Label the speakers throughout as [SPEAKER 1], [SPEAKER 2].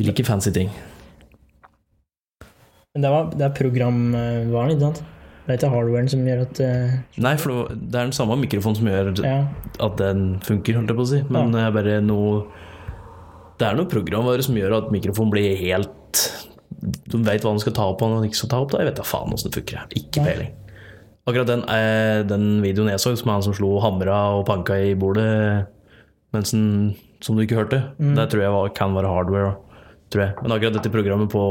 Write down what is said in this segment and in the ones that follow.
[SPEAKER 1] Vi liker fancy ting.
[SPEAKER 2] Men det, var, det er programvaren, ikke sant? Det er ikke hardwaren som gjør at uh...
[SPEAKER 1] Nei, for det er den samme mikrofonen som gjør
[SPEAKER 2] Ja.
[SPEAKER 1] at den funker, holdt jeg på å si. Men det er bare noe Det er noe programvare som gjør at mikrofonen blir helt Du vet hva den skal ta opp og hva den ikke skal ta opp. Da. Jeg vet da faen åssen det funker. Ikke peiling. Akkurat den, eh, den videoen jeg så, som er han som slo hamra og panka i bordet mens den, som du ikke hørte,
[SPEAKER 2] Mm.
[SPEAKER 1] det tror jeg var, kan være hardware. Tror jeg. Men akkurat dette programmet på,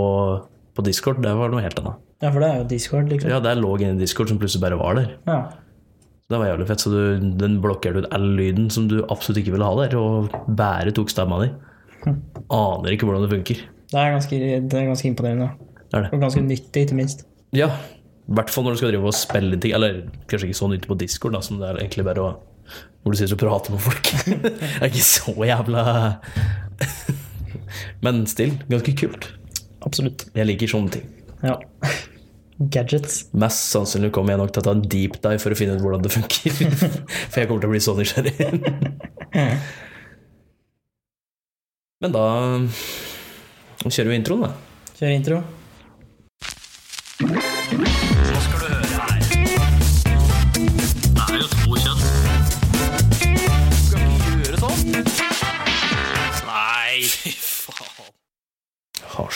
[SPEAKER 1] på Discord, det var noe helt annet.
[SPEAKER 2] ja, for det er jo Discord, liksom.
[SPEAKER 1] Ja, der lå en Discord som plutselig bare var der.
[SPEAKER 2] Ja.
[SPEAKER 1] Det var jævlig fett, så du, den blokkerte ut all lyden som du absolutt ikke ville ha der, og bare tok stemma di. Aner ikke hvordan det funker.
[SPEAKER 2] Det er ganske, det er ganske imponerende.
[SPEAKER 1] Det er det.
[SPEAKER 2] Og ganske nyttig, ikke minst.
[SPEAKER 1] Ja, i hvert fall når du skal drive og spille ting, eller kanskje ikke så nyttig på Discord, da, som det er egentlig bare å hvor du sitter og prater med folk. det er ikke så jævla Men still, ganske kult.
[SPEAKER 2] Absolutt.
[SPEAKER 1] Jeg liker sånne ting.
[SPEAKER 2] Ja. Gadgets.
[SPEAKER 1] Mest sannsynlig kommer jeg nok til å ta en deep dive for å finne ut hvordan det funker. For jeg kommer til å bli så nysgjerrig. Men da kjører vi introen, da.
[SPEAKER 2] Kjører intro.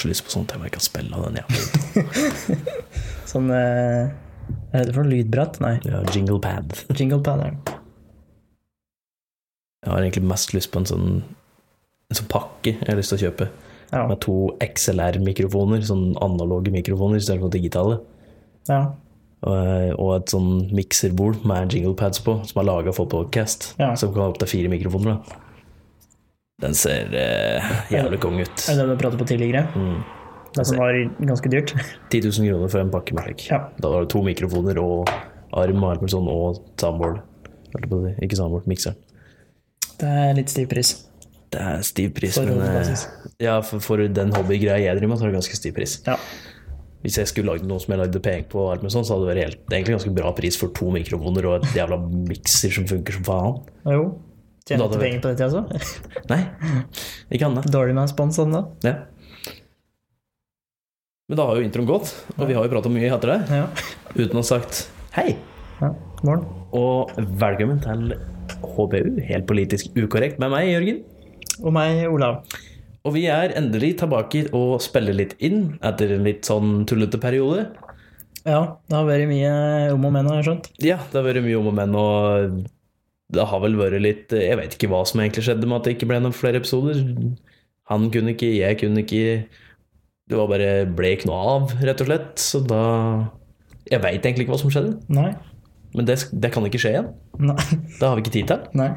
[SPEAKER 1] Så lyst på sånt jeg bare kan spille den jævla
[SPEAKER 2] Sånn eh, Hva heter det for noe? Lydbrett? Nei.
[SPEAKER 1] ja, jingle pad.
[SPEAKER 2] Jinglepad er det.
[SPEAKER 1] Jeg har egentlig mest lyst på en sånn, en sånn pakke jeg har lyst til å kjøpe.
[SPEAKER 2] Ja.
[SPEAKER 1] Med to XLR-mikrofoner, sånn analoge mikrofoner istedenfor digitale.
[SPEAKER 2] ja.
[SPEAKER 1] Og, og et sånn mikserbord med jinglepads på, som er laga for podcast.
[SPEAKER 2] Ja.
[SPEAKER 1] Som kan ha opptil fire mikrofoner. Da. Den ser eh, jævlig kong ut.
[SPEAKER 2] Er det den vi pratet på tidligere?
[SPEAKER 1] Mm.
[SPEAKER 2] Det som var ganske dyrt?
[SPEAKER 1] 10 000 kroner for en pakke med slik.
[SPEAKER 2] Ja.
[SPEAKER 1] Da var det to mikrofoner og arm og alt mulig sånn, og soundboard. Ikke soundboard, mikseren.
[SPEAKER 2] Det er litt stiv pris.
[SPEAKER 1] Det er stiv pris,
[SPEAKER 2] For
[SPEAKER 1] men eh, ja, for, for den hobbygreia jeg driver med, så er det ganske stiv pris.
[SPEAKER 2] Ja.
[SPEAKER 1] Hvis jeg skulle lagd noe som jeg lagde penger på, alt med sånn, så hadde det vært helt, egentlig ganske bra pris for to mikrofoner og et jævla mikser som funker som faen.
[SPEAKER 2] Jo. Tjente du penger på det, altså?
[SPEAKER 1] Nei, ikke annet.
[SPEAKER 2] Dårlig med spons sånn, da.
[SPEAKER 1] Ja. Men da har jo introen gått, og vi har jo prata mye etter det,
[SPEAKER 2] Ja.
[SPEAKER 1] uten å ha sagt hei.
[SPEAKER 2] ja. Morgen.
[SPEAKER 1] Og velkommen til HBU, helt politisk ukorrekt, med meg, Jørgen.
[SPEAKER 2] Og meg, Olav.
[SPEAKER 1] Og vi er endelig tilbake og spiller litt inn etter en litt sånn tullete periode.
[SPEAKER 2] Ja, det har vært mye om og men, har jeg skjønt.
[SPEAKER 1] Ja, det har vært mye om og men, og det har vel vært litt Jeg vet ikke hva som egentlig skjedde med at det ikke ble noen flere episoder. Han kunne ikke, jeg kunne ikke. Det var bare ble ikke noe av, rett og slett. Så da Jeg veit egentlig ikke hva som skjedde,
[SPEAKER 2] Nei.
[SPEAKER 1] men det, det kan ikke skje igjen.
[SPEAKER 2] Nei.
[SPEAKER 1] Det har vi ikke tid til.
[SPEAKER 2] Nei.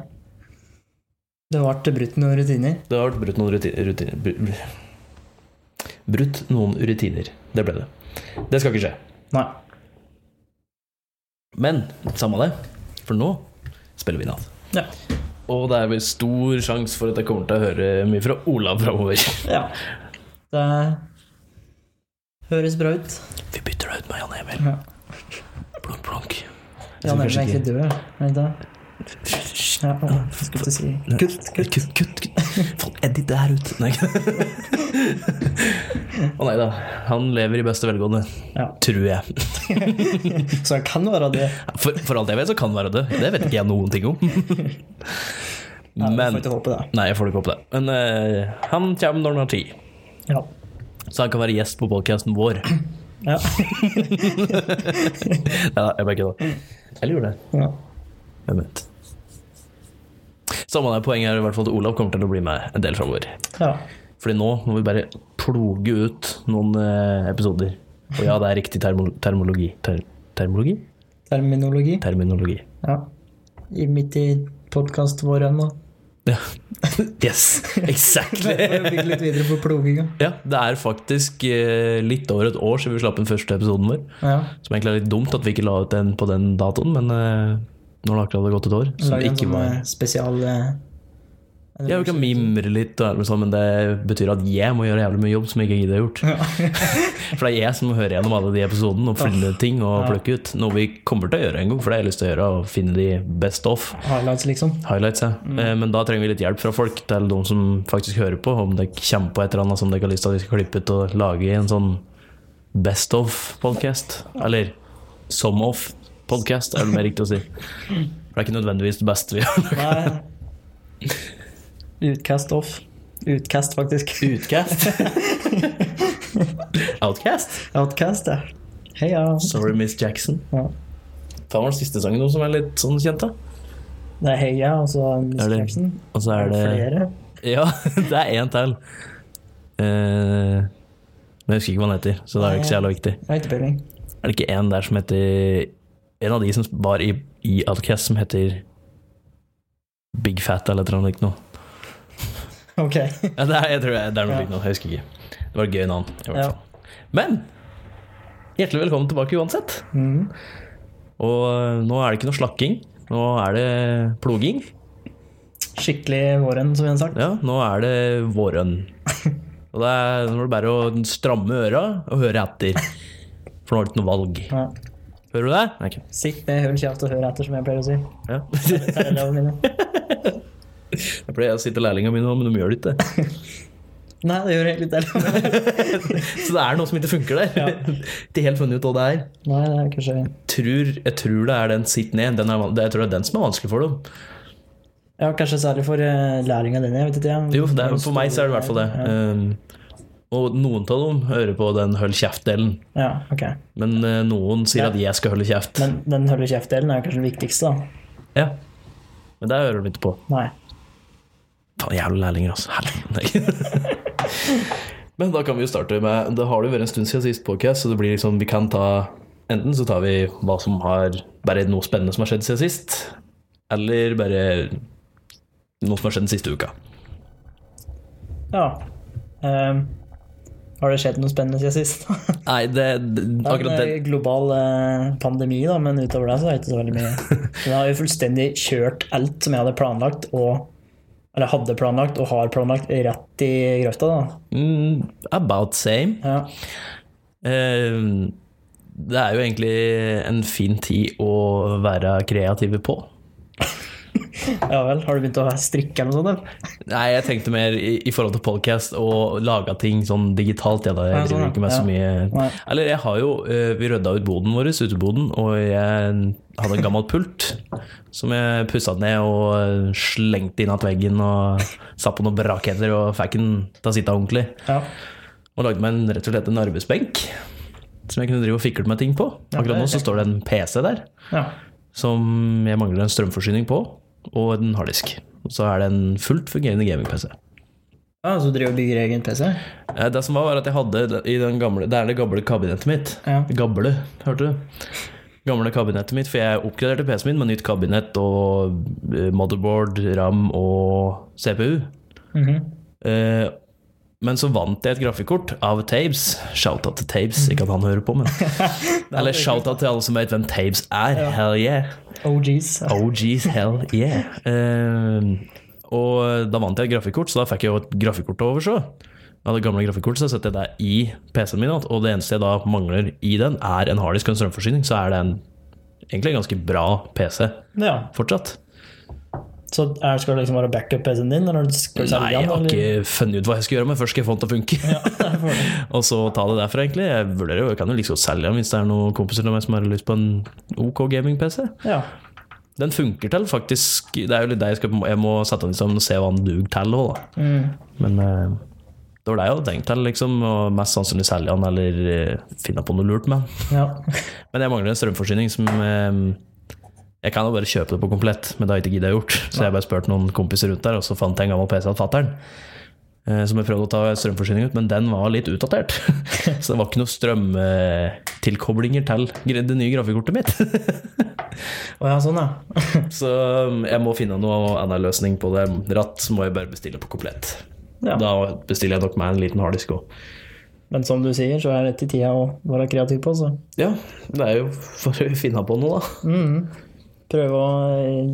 [SPEAKER 2] Det ble brutt noen rutiner.
[SPEAKER 1] Det har vært brutt noen rutiner, rutiner br- Brutt noen rutiner. Det ble det. Det skal ikke skje.
[SPEAKER 2] Nei.
[SPEAKER 1] Men samme det, for nå spiller vi natt.
[SPEAKER 2] Ja.
[SPEAKER 1] Og det er vel stor sjanse for at jeg kommer til å høre mye fra Olav framover.
[SPEAKER 2] ja. Det høres bra ut.
[SPEAKER 1] Vi bytter deg ut med Jan Emil.
[SPEAKER 2] Ja.
[SPEAKER 1] Blunk, blunk.
[SPEAKER 2] Jan Emil er
[SPEAKER 1] ikke-
[SPEAKER 2] død, er han ikke det? Ja, si
[SPEAKER 1] Kutt, kutt, kutt. kutt, kutt. Få edit det her ut. Nei. Å nei da. Han lever i beste velgående.
[SPEAKER 2] Ja.
[SPEAKER 1] Tror jeg.
[SPEAKER 2] Så han kan være det.
[SPEAKER 1] For, for alt jeg vet, så kan han være død. Det vet ikke jeg noen ting om.
[SPEAKER 2] nei,
[SPEAKER 1] jeg
[SPEAKER 2] får ikke håpe det.
[SPEAKER 1] Nei, jeg får ikke håpe det. Men uh, han kommer når han har tid.
[SPEAKER 2] Ja.
[SPEAKER 1] Så han kan være gjest på podkasten vår.
[SPEAKER 2] Ja.
[SPEAKER 1] Ja, jeg bare kødder. Eller gjorde det.
[SPEAKER 2] ja.
[SPEAKER 1] Hvem vet. Samme poeng er i hvert fall at Olav kommer til å bli med en del framover.
[SPEAKER 2] ja.
[SPEAKER 1] Fordi nå må vi bare ploge ut noen eh, episoder. Og ja, det er riktig termo termologi. Ter termologi?
[SPEAKER 2] Terminologi.
[SPEAKER 1] Terminologi.
[SPEAKER 2] Ja. I midt i podkasten vår ennå.
[SPEAKER 1] Ja. Yes, exactly.
[SPEAKER 2] Bygge litt videre på ploginga.
[SPEAKER 1] Ja, det er faktisk eh, litt over et år siden vi slapp den første episoden vår.
[SPEAKER 2] Ja.
[SPEAKER 1] Som egentlig er litt dumt at vi ikke la ut den på den datoen, men eh, nå har det akkurat hadde gått et år. Så
[SPEAKER 2] Lage
[SPEAKER 1] ikke
[SPEAKER 2] sånn
[SPEAKER 1] var
[SPEAKER 2] eh, spesial eh,
[SPEAKER 1] Ja, vi kan mimre litt, sånn, men det betyr at jeg må gjøre jævlig mye jobb som jeg ikke gidder gjort. for det er jeg som må høre gjennom alle de episodene og finne ting og plukke ut. Noe vi kommer til å gjøre en gang, for det har jeg lyst til å gjøre. Og finne de best of
[SPEAKER 2] Highlights, liksom.
[SPEAKER 1] highlights. Ja. Mm. Men da trenger vi litt hjelp fra folk, til de som faktisk hører på. Om dere kommer på et eller annet som dere har lyst til at vi skal klippe ut og lage i en sånn best of-podkast. Eller som of-podkast, er det mer riktig å si. For det er ikke nødvendigvis det beste vi har
[SPEAKER 2] Nei. Utkast off. Utkast, faktisk.
[SPEAKER 1] Utkast. Outcast.
[SPEAKER 2] Outcast, ja. Heia.
[SPEAKER 1] Sorry, Miss Jackson.
[SPEAKER 2] Ja.
[SPEAKER 1] Hva var den siste sangen som er litt sånn kjent, da?
[SPEAKER 2] Det er Heia, og så Miss
[SPEAKER 1] det-
[SPEAKER 2] Jackson.
[SPEAKER 1] Og så er det
[SPEAKER 2] Flere.
[SPEAKER 1] Ja, det er én til. Uh, men jeg husker ikke hva den heter, så det er jo ikke så jævla viktig. Er det ikke en der som heter En av de som var i, i Outcast, som heter Big Fat eller noe likt noe?
[SPEAKER 2] Ok.
[SPEAKER 1] Ja, det er, jeg tror det er noe likt noe, jeg husker ikke. Det var et gøy navn. i hvert
[SPEAKER 2] Ja.
[SPEAKER 1] Men hjertelig velkommen tilbake uansett.
[SPEAKER 2] Mm.
[SPEAKER 1] Og øh, nå er det ikke noe slakking. Nå er det ploging.
[SPEAKER 2] Skikkelig våren, som vi har sagt.
[SPEAKER 1] Ja, nå er det våren. Og det er, nå er det bare å stramme øra og høre etter. For nå har du ikke noe valg.
[SPEAKER 2] Ja.
[SPEAKER 1] Hører du det? Okay.
[SPEAKER 2] Sitt med hull kjeft og hør etter, som jeg pleier å si.
[SPEAKER 1] Ja. Jeg pleier å si til lærlingene mine nå, men de gjør det ikke.
[SPEAKER 2] Nei, det gjør egentlig ikke det.
[SPEAKER 1] Så det er noe som ikke funker der. Ikke helt funnet ut hva det er.
[SPEAKER 2] Nei, det er kanskje
[SPEAKER 1] Tror, jeg tror det er den sitt ned. Den er, jeg tror det er den som er vanskelig for dem.
[SPEAKER 2] Ja, kanskje særlig for uh, læringa dine. Jeg vet ikke, jeg.
[SPEAKER 1] Jo, det er, for meg så er det i hvert fall det.
[SPEAKER 2] Ja,
[SPEAKER 1] Um, og noen av dem hører på den hold kjeft-delen.
[SPEAKER 2] ja ok.
[SPEAKER 1] Men uh, noen sier
[SPEAKER 2] Ja.
[SPEAKER 1] at jeg skal holde kjeft.
[SPEAKER 2] Men den hold kjeft-delen er kanskje den viktigste, da.
[SPEAKER 1] Ja. Men det hører de ikke på.
[SPEAKER 2] Nei.
[SPEAKER 1] Faen, jævla lærlinger, altså. Helvete. Men da kan vi jo starte med Det har jo vært en stund siden sist podcast, så det blir liksom Vi kan ta Enten så tar vi hva som har Bare noe spennende som har skjedd siden sist, eller bare noe som har skjedd den siste uka.
[SPEAKER 2] Ja. Ehm, har det skjedd noe spennende siden sist?
[SPEAKER 1] Nei, det, det
[SPEAKER 2] Det
[SPEAKER 1] akkurat
[SPEAKER 2] er en global eh, pandemi, da, men utover det så er det ikke så veldig mye. Men Jeg har jo fullstendig kjørt alt som jeg hadde planlagt, og eller hadde planlagt og har planlagt, rett i grøfta. da.
[SPEAKER 1] mm, About same.
[SPEAKER 2] Ja.
[SPEAKER 1] Eh, det er jo egentlig en fin tid å være kreative på.
[SPEAKER 2] Ja vel. Har du begynt å strikke eller noe sånt? eller?
[SPEAKER 1] Nei, jeg tenkte mer i, i forhold til podcast og laga ting sånn digitalt. Jeg, da. jeg
[SPEAKER 2] sånn,
[SPEAKER 1] driver
[SPEAKER 2] ja.
[SPEAKER 1] ikke med så mye
[SPEAKER 2] Nei.
[SPEAKER 1] Eller jeg har jo eh, Vi rydda ut boden vår, uteboden, og jeg hadde en gammel pult som jeg pussa ned og eh, slengte inn att veggen og satt på noen brakheter og fikk den til å sitte ordentlig.
[SPEAKER 2] Ja.
[SPEAKER 1] Og lagde meg en, rett og slett en arbeidsbenk som jeg kunne drive og fikle med ting på. Akkurat nå så står det en PC der
[SPEAKER 2] ja.
[SPEAKER 1] som jeg mangler en strømforsyning på, og en harddisk. Og så er det en fullt fungerende gaming-PC.
[SPEAKER 2] Ja, Så du driver og bygger egen PC?
[SPEAKER 1] Eh, Det som var, var at jeg hadde i den gamle Det er det gamle kabinettet mitt.
[SPEAKER 2] Ja.
[SPEAKER 1] Gamle, hørte du? Gamle kabinettet mitt, for jeg oppgraderte PC-en min med nytt kabinett og eh, motherboard, ram og CPU.
[SPEAKER 2] Mhm.
[SPEAKER 1] Eh, Men så vant jeg et grafikkort av Tabes. Shout-out til Tabes, ikke at han hører på, men Eller shout-out til alle som vet hvem Tabes er.
[SPEAKER 2] Ja.
[SPEAKER 1] Hell yeah.
[SPEAKER 2] OGs.
[SPEAKER 1] OGs, hell yeah. Eh, og da vant jeg et grafikkort, så da fikk jeg jo et grafikkort over så. Jeg hadde gamle grafikkort, så setter jeg det i PC-en min, og det eneste jeg da mangler i den, er en harddisk og en strømforsyning, så er det en, egentlig en ganske bra PC
[SPEAKER 2] Ja.
[SPEAKER 1] fortsatt.
[SPEAKER 2] Så skal det liksom være backup-PC-en din? Eller skal du
[SPEAKER 1] Nei, jeg har ikke funnet ut hva jeg skal gjøre, men først skal jeg få den til å funke. og så ta det derfra, egentlig. Jeg vurderer jo, jeg kan jo liksom selge den hvis det er noen kompiser av meg som har lyst på en OK gaming-PC.
[SPEAKER 2] Ja.
[SPEAKER 1] Den funker til, faktisk. Det er jo litt det jeg skal Jeg må sette den og se hva den duger til òg, da.
[SPEAKER 2] Mm.
[SPEAKER 1] Men eh, det var det jeg hadde tenkt til, liksom. Og mest sannsynlig selge den, eller eh, finne på noe lurt med den.
[SPEAKER 2] ja.
[SPEAKER 1] Men jeg mangler en strømforsyning som eh, Jeg kan jo bare kjøpe det på komplett, men det har jeg ikke giddet gjort. Så jeg bare spurte noen kompiser rundt der, og så fant jeg en gammel PC av fatter'n. eh, Som jeg prøvde å ta strømforsyning ut, men den var litt utdatert. Så det var ikke noen strømtilkoblinger til det nye grafikkortet mitt.
[SPEAKER 2] Å ja, sånn, ja.
[SPEAKER 1] Så um, jeg må finne noe annen løsning på det. Ratt må jeg bare bestille på komplett.
[SPEAKER 2] ja.
[SPEAKER 1] Da bestiller jeg nok meg en liten harddisk òg.
[SPEAKER 2] Men som du sier, så er dette tida å være kreativ på, så
[SPEAKER 1] Ja, det er jo for å finne på noe, da.
[SPEAKER 2] mm. Prøve å eh,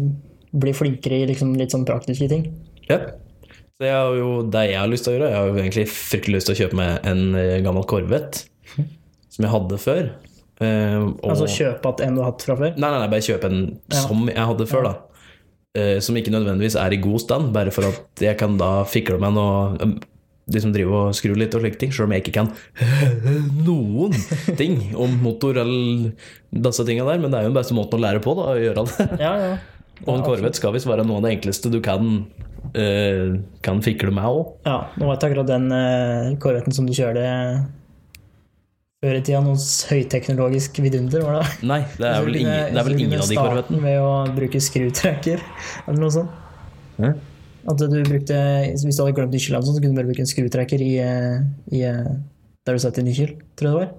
[SPEAKER 2] bli flinkere i liksom litt sånn praktiske ting.
[SPEAKER 1] Ja. Så jeg har jo, det jeg har lyst til å gjøre, jeg har jo egentlig fryktelig lyst til å kjøpe meg en eh, gammel Corvette som jeg hadde før. Eh, og,
[SPEAKER 2] Altså kjøpe at en du har hatt fra før?
[SPEAKER 1] Nei, nei, nei, bare kjøpe en
[SPEAKER 2] Ja.
[SPEAKER 1] som jeg hadde før, da. Som ikke nødvendigvis er i god stand, bare for at jeg kan da fikle meg noe um, som driver og skrur litt og slike ting, selv om jeg ikke kan noen ting om motor eller disse tinga der. Men det er jo den beste måten å lære på, da, å gjøre det.
[SPEAKER 2] Ja, ja.
[SPEAKER 1] Og en Corvette skal visst være noe av det enkleste du kan, uh, kan fikle med òg.
[SPEAKER 2] Ja, nå var jeg akkurat den uh, Corvetten som du kjørte før i tida noe høyteknologisk vidunder, var det?
[SPEAKER 1] Nei, det er vel ingen, det er vel ingen av de Corvettene.
[SPEAKER 2] Ved å bruke skrutrekker, eller noe sånt.
[SPEAKER 1] Hæ?
[SPEAKER 2] At du brukte, Hvis du hadde glemt nøkkelen, så kunne du bare bruke en skrutrekker i, eh, i eh, der du setter nøkkel, tror jeg det var.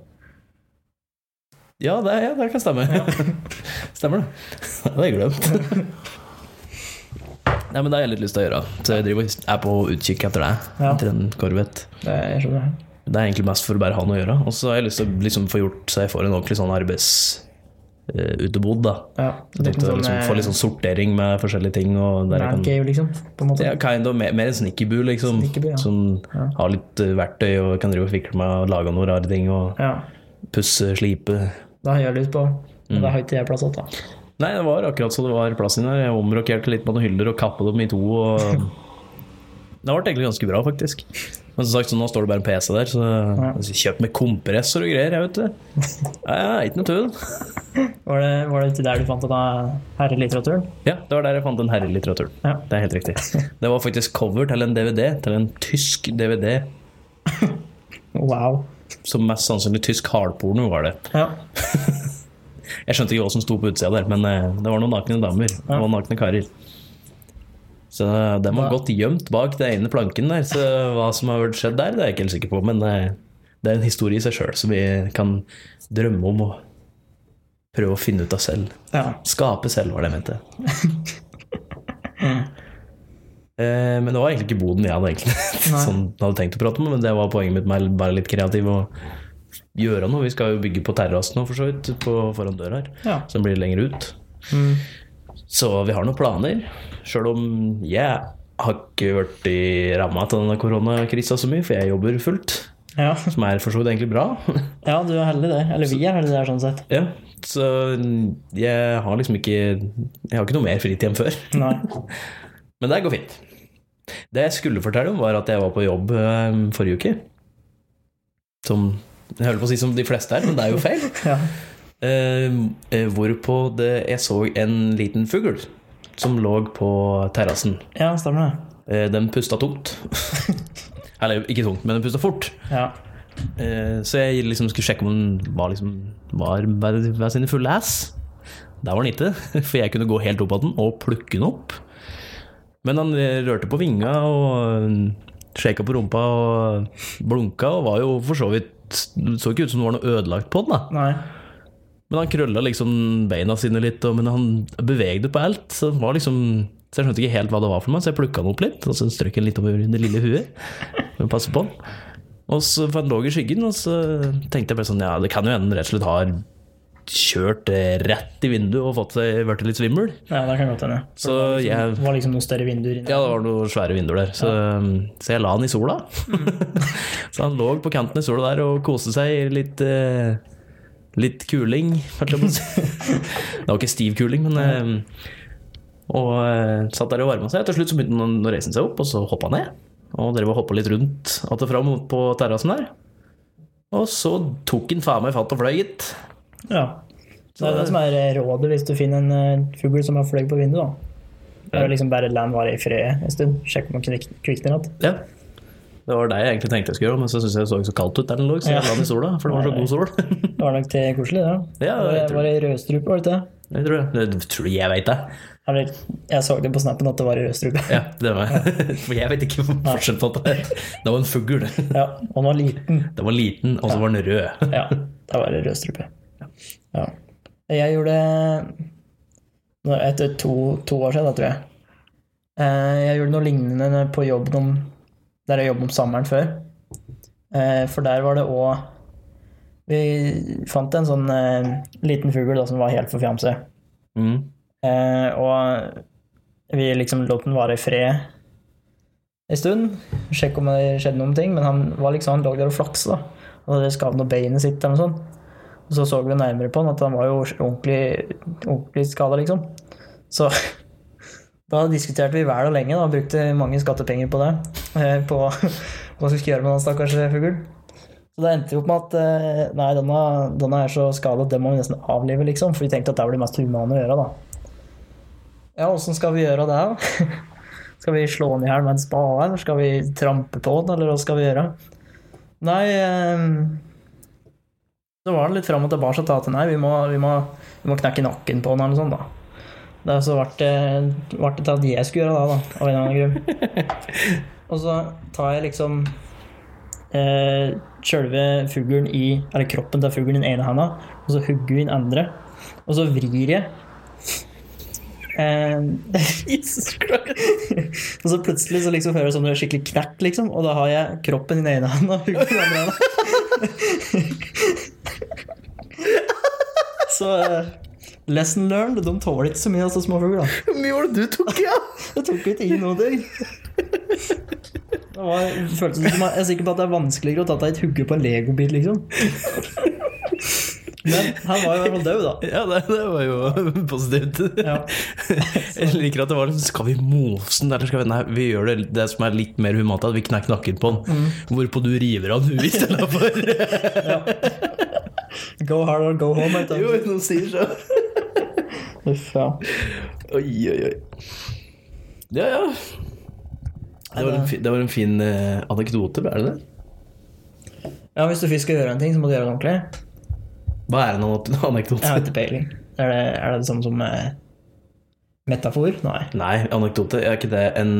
[SPEAKER 1] Ja, det, ja, det kan stemme. Stemmer det. Det hadde jeg glemt. Nei, men det har jeg litt lyst til å gjøre. Så jeg driver, er på utkikk etter det.
[SPEAKER 2] Ja.
[SPEAKER 1] Etter en Corvette.
[SPEAKER 2] Det er.
[SPEAKER 1] Det er egentlig mest for å bare ha noe å gjøre. Og så har jeg lyst til å liksom få gjort så jeg får en ordentlig sånn arbeidsutebod. da.
[SPEAKER 2] Ja,
[SPEAKER 1] Jeg tenkte liksom, få litt sånn sortering med forskjellige ting. Og der jeg kan,
[SPEAKER 2] cave, liksom, på en måte.
[SPEAKER 1] ja, kind of, mer, mer en snikkerbu, liksom.
[SPEAKER 2] Snickerbu, ja.
[SPEAKER 1] Som
[SPEAKER 2] Ja.
[SPEAKER 1] har litt eh, verktøy og kan drive og fikle med og lage noen rare ting. Og
[SPEAKER 2] Ja,
[SPEAKER 1] pusse, slipe.
[SPEAKER 2] det har jeg lyst på. Men
[SPEAKER 1] Mm.
[SPEAKER 2] det har ikke jeg plass til. da.
[SPEAKER 1] Nei, det var akkurat så det var plass inni der. Jeg omrokerte litt på noen hyller og kappet dem i to. Og det ble egentlig ganske bra, faktisk. Men som sagt, så nå står det bare en PC der, så kjøp med kompressor og greier, jeg vet det. Ja, ja, ikke noe tull.
[SPEAKER 2] Var det, var det ikke der du fant denne herrelitteraturen?
[SPEAKER 1] Ja, det var der jeg fant den herrelitteraturen.
[SPEAKER 2] Ja.
[SPEAKER 1] Det er helt riktig. Det var faktisk cover til en DVD, til en tysk DVD.
[SPEAKER 2] Wow.
[SPEAKER 1] Som mest sannsynlig tysk hardporno var det.
[SPEAKER 2] Ja.
[SPEAKER 1] Jeg skjønte ikke hva som sto på utsida der, men eh, det var noen nakne damer
[SPEAKER 2] Ja.
[SPEAKER 1] og nakne karer. Så den var godt gjemt bak den ene planken der, så hva som har skjedd der, det er jeg ikke helt sikker på. Men eh, det er en historie i seg sjøl som vi kan drømme om og prøve å finne ut av selv.
[SPEAKER 2] ja.
[SPEAKER 1] Skape selv, var det jeg mente. Eh, Men det var egentlig ikke boden jeg hadde egentlig sånn, hadde tenkt å prate om, men det var poenget mitt med å være litt kreativ og gjøre noe. Vi skal jo bygge på terrassen nå, for så vidt, på, foran døra her,
[SPEAKER 2] Ja.
[SPEAKER 1] som blir lenger ut.
[SPEAKER 2] Mm.
[SPEAKER 1] Så vi har noen planer, sjøl om jeg har ikke vært i ramma til denne koronakrisa så mye, for jeg jobber fullt,
[SPEAKER 2] Ja.
[SPEAKER 1] som er for så vidt egentlig bra.
[SPEAKER 2] ja, du er heldig det. Eller vi er heldige der, sånn sett.
[SPEAKER 1] ja, så jeg har liksom ikke Jeg har ikke noe mer fritid enn før.
[SPEAKER 2] Nei.
[SPEAKER 1] Men det går fint. Det jeg skulle fortelle om, var at jeg var på jobb eh, forrige uke. Som Jeg holder på å si som de fleste her, men det er jo feil.
[SPEAKER 2] Ja.
[SPEAKER 1] Eh, eh, hvorpå det, jeg så en liten fugl som lå på terrassen.
[SPEAKER 2] ja, stemmer det.
[SPEAKER 1] Eh, den pusta tungt. Eller ikke tungt, men den pusta fort.
[SPEAKER 2] Ja.
[SPEAKER 1] Eh, så jeg liksom skulle sjekke om den var, liksom, var ved sine fulle ass. Der var den ikke, for jeg kunne gå helt opp av den og plukke den opp. Men han rørte på vinga og shaka på rumpa og blunka, og var jo for så vidt Det så ikke ut som det var noe ødelagt på den, da.
[SPEAKER 2] Nei.
[SPEAKER 1] Men han krølla liksom beina sine litt, og, men han bevegde på alt. Så var liksom Så jeg skjønte ikke helt hva det var for meg, så jeg plukka den opp litt, og så strøk han litt over det lille huet. Men passe på den. Og så for han lå i skyggen, og så tenkte jeg bare sånn Ja, det kan jo hende han rett og slett har kjørt rett i vinduet og fått seg blitt litt svimmel.
[SPEAKER 2] Ja, det kan godt hende.
[SPEAKER 1] Så
[SPEAKER 2] Det var liksom noen større vinduer inne.
[SPEAKER 1] ja, det var noen svære vinduer der, så, så jeg la han i sola. så han lå på kanten i sola der og koste seg litt, eh, litt kuling, det var ikke stiv kuling, men eh, Og eh, satt der og varma seg. Til slutt så begynte han å reise seg opp, og så hoppa han ned. Og drev og hoppa litt rundt att og fram på terrassen der. Og så tok han faen meg fatt og fløy, gitt.
[SPEAKER 2] Ja. Så det er det som er rådet hvis du finner en fugl som har fløyet på vinduet. da. Det er liksom bare land være i fred en stund. Sjekk om den kvikner igjen.
[SPEAKER 1] Ja. Det var det jeg egentlig tenkte jeg skulle gjøre, men så syntes jeg det så så kaldt ut der den lå, så jeg la den i sola, for det var så god sol.
[SPEAKER 2] Det var nok til koselig, det. da.
[SPEAKER 1] Ja,
[SPEAKER 2] det, var det rødstrupe, var det ikke det?
[SPEAKER 1] Det tror jeg. Det tror jeg veit det.
[SPEAKER 2] Jeg så det på snappen at det var rødstrupe.
[SPEAKER 1] Ja, det var For jeg vet ikke forskjell på det. Det var en fugl.
[SPEAKER 2] Ja, og den var liten.
[SPEAKER 1] Den var liten, og så var den rød.
[SPEAKER 2] Ja, det var rødstrupe. Ja. Jeg gjorde Etter to, to år siden, da, tror jeg. Eh, Jeg gjorde noe lignende på jobb om, der jeg jobbet om sommeren før. Eh, For der var det òg Vi fant en sånn eh, liten fugl da, som var helt for fjamse.
[SPEAKER 1] Mm.
[SPEAKER 2] Eh, og vi liksom lot den vare i fred en stund. Sjekke om det skjedde noen ting, men han var liksom, han lå der og flaksa. Og det skadet noe beinet sitt eller noe sånt. Og så så vi nærmere på han at han var jo ordentlig, ordentlig skada, liksom. Så da diskuterte vi vel og lenge og brukte mange skattepenger på det. eh, På hva vi skulle gjøre med den stakkars fuglen. Så det endte jo opp med at eh, nei, denne, denne er så skadet, den må vi nesten avlive, liksom. For vi tenkte at det var det mest humane å gjøre, da. Ja, åssen skal vi gjøre det? da? Skal vi slå den i hjel med en spade, eller skal vi trampe på den, eller hva skal vi gjøre? Nei eh, Så var det litt fram og tilbake til at nei, vi må, vi, må, vi må knekke nakken på den, eller sånt da. Det så ble det, ble det til at jeg skulle gjøre det, da, av en eller annen grunn. Og så tar jeg liksom eh, sjølve fuglen i Eller kroppen til fuglen i den ene handa, og så hugger vi den andre. Og så vrir jeg. Eh, og så plutselig så liksom hører jeg sånn skikkelig knert, liksom, og da har jeg kroppen i den ene handa og hugger den andre handa. så eh, lesson learned. De tåler ikke så mye, altså småfugler.
[SPEAKER 1] Hvor mye var det du tok, ja?
[SPEAKER 2] Jeg tok ikke i noe ting. Var, føltes som, jeg er sikker på at det er vanskeligere å ta deg et hugge på en legobit, liksom. Men han var jo i hvert fall død, da.
[SPEAKER 1] Ja, det, det var jo positivt.
[SPEAKER 2] Ja.
[SPEAKER 1] Jeg liker at det var liksom Skal vi mose den, eller skal vi Nei, vi gjør det, det som er litt mer humant, at vi nakken på den. Hvorpå du river av huet istedenfor.
[SPEAKER 2] Go hard or go home. heter det.
[SPEAKER 1] jo, noen sier så.
[SPEAKER 2] Uff, ja.
[SPEAKER 1] Oi, oi, oi. Ja, ja. Det var en, fi- det var en fin uh, anekdote, er det det?
[SPEAKER 2] ja, hvis du først skal gjøre en ting, så må du gjøre det ordentlig.
[SPEAKER 1] Hva er en anekdote?
[SPEAKER 2] Jeg har ikke peiling. Er det, er det det samme som uh, metafor? Nei.
[SPEAKER 1] Nei, anekdote, er ikke det en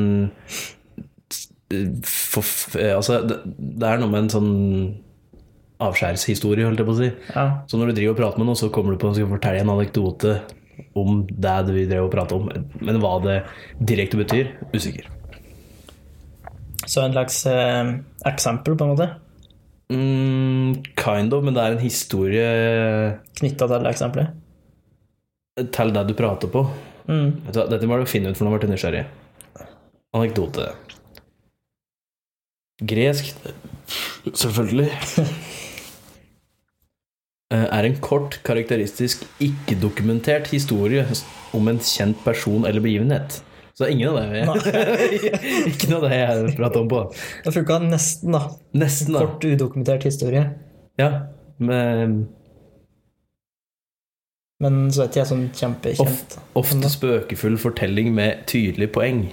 [SPEAKER 1] for, Altså, det, det er noe med en sånn avskjærshistorie, holdt jeg på å si.
[SPEAKER 2] Ja.
[SPEAKER 1] Så når du driver og prater med noen, så kommer du på skal fortelle en anekdote om det du drev og pratet om. Men hva det direkte betyr, usikker.
[SPEAKER 2] Så en slags eh, eksempel, på en måte,
[SPEAKER 1] Mm, kind of, men det er en historie
[SPEAKER 2] knytta til eksempelet.
[SPEAKER 1] til det du prater på.
[SPEAKER 2] Mm.
[SPEAKER 1] Vet du Dette må du finne ut, for nå ble jeg nysgjerrig. Anekdote. Gresk Selvfølgelig. Eh, Er en kort, karakteristisk, ikke-dokumentert historie om en kjent person eller begivenhet. Så ingen av det Ikke noe av det jeg prater om på.
[SPEAKER 2] Det funka nesten, da.
[SPEAKER 1] Nesten, da.
[SPEAKER 2] Kort, udokumentert historie.
[SPEAKER 1] Ja, men
[SPEAKER 2] Men så ikke jeg sånn kjempekjent.
[SPEAKER 1] ofte spøkefull fortelling med tydelig poeng.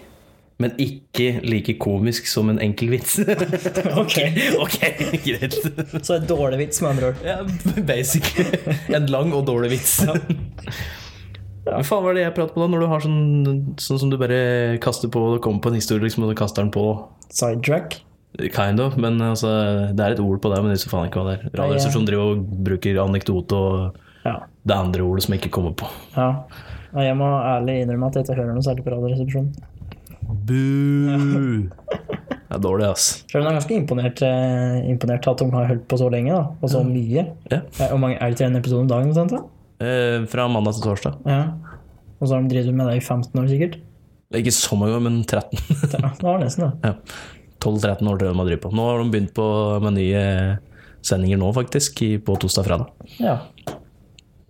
[SPEAKER 1] Men ikke like komisk som en enkel vits.
[SPEAKER 2] Ok.
[SPEAKER 1] ok, greit.
[SPEAKER 2] Så en dårlig vits, med andre ord.
[SPEAKER 1] Ja, basic. En lang og dårlig vits. Hva faen var det jeg prater på da, når du har sånn, sånn som du bare kaster på og kommer på en historie, liksom, og du kaster den på?
[SPEAKER 2] Sidetrack.
[SPEAKER 1] Kind of, men altså, det er et ord på det, men jeg husker faen ikke hva det er. Radioresepsjonen driver og bruker anekdote og
[SPEAKER 2] Ja.
[SPEAKER 1] det andre ordet som jeg ikke kommer på.
[SPEAKER 2] ja. og Jeg må ærlig innrømme at jeg ikke hører noe særlig på Radioresepsjonen.
[SPEAKER 1] Boo! Det er dårlig, ass.
[SPEAKER 2] Selv om jeg er ganske imponert, eh, imponert at de har holdt på så lenge, da, og så mye.
[SPEAKER 1] Ja.
[SPEAKER 2] Eh, Hvor mange er det til en episode om dagen? omtrent, da?
[SPEAKER 1] Eh, fra mandag til torsdag.
[SPEAKER 2] Ja. Og så har de drevet med det i 15 år, sikkert.
[SPEAKER 1] Ikke så mange, år, men 13.
[SPEAKER 2] Ja, det var nesten det.
[SPEAKER 1] Ja. 12-13 år til de har drevet på. Nå har de begynt på med nye sendinger nå, faktisk, i- på torsdag og fredag.
[SPEAKER 2] Ja.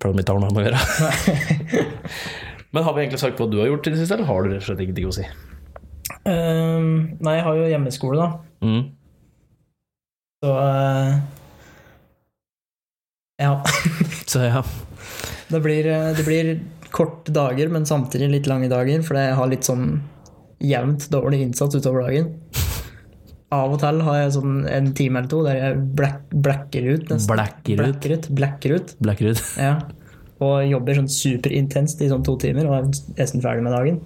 [SPEAKER 1] Prøver de ikke har noe med å gjøre. Men har vi egentlig sagt hva du har gjort i det siste, eller har du rett og slett ingenting å si?
[SPEAKER 2] Ehm, nei, jeg har jo hjemmeskole, da.
[SPEAKER 1] Mm.
[SPEAKER 2] Så uh, Ja.
[SPEAKER 1] Så ja.
[SPEAKER 2] Det blir, eh, det blir korte dager, men samtidig litt lange dager, for jeg har litt sånn jevnt dårlig innsats utover dagen. Av og til har jeg sånn en time eller to der jeg black, blacker ut. nesten.
[SPEAKER 1] Blacker ut.
[SPEAKER 2] Blacker ut. Blacker ut. Ja. Og jobber sånn superintenst i sånn to timer og er nesten ferdig med dagen.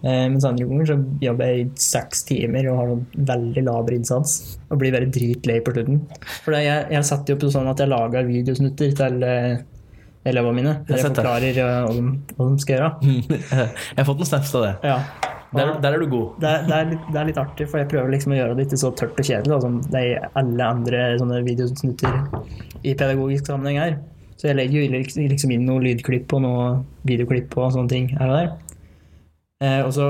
[SPEAKER 2] Eh, mens andre ganger så jobber jeg i seks timer og har sånn veldig laber innsats. Og blir bare dritlei på slutten. For jeg, jeg setter jo opp sånn at jeg lager videosnutter til eh, elevene mine. Der jeg forklarer eh, hva de, hva de skal gjøre.
[SPEAKER 1] Jeg har fått noen snaps av det.
[SPEAKER 2] Ja.
[SPEAKER 1] Der, der er du god.
[SPEAKER 2] Det, er- det, er litt, det er litt artig, for jeg prøver liksom å gjøre det ikke så tørt og kjedelig da, som alle andre sånne videosnutter i pedagogisk sammenheng er. Så jeg legger jo liksom liksom inn noen lydklipp og noen videoklipp og sånne ting her og der. Eh, og så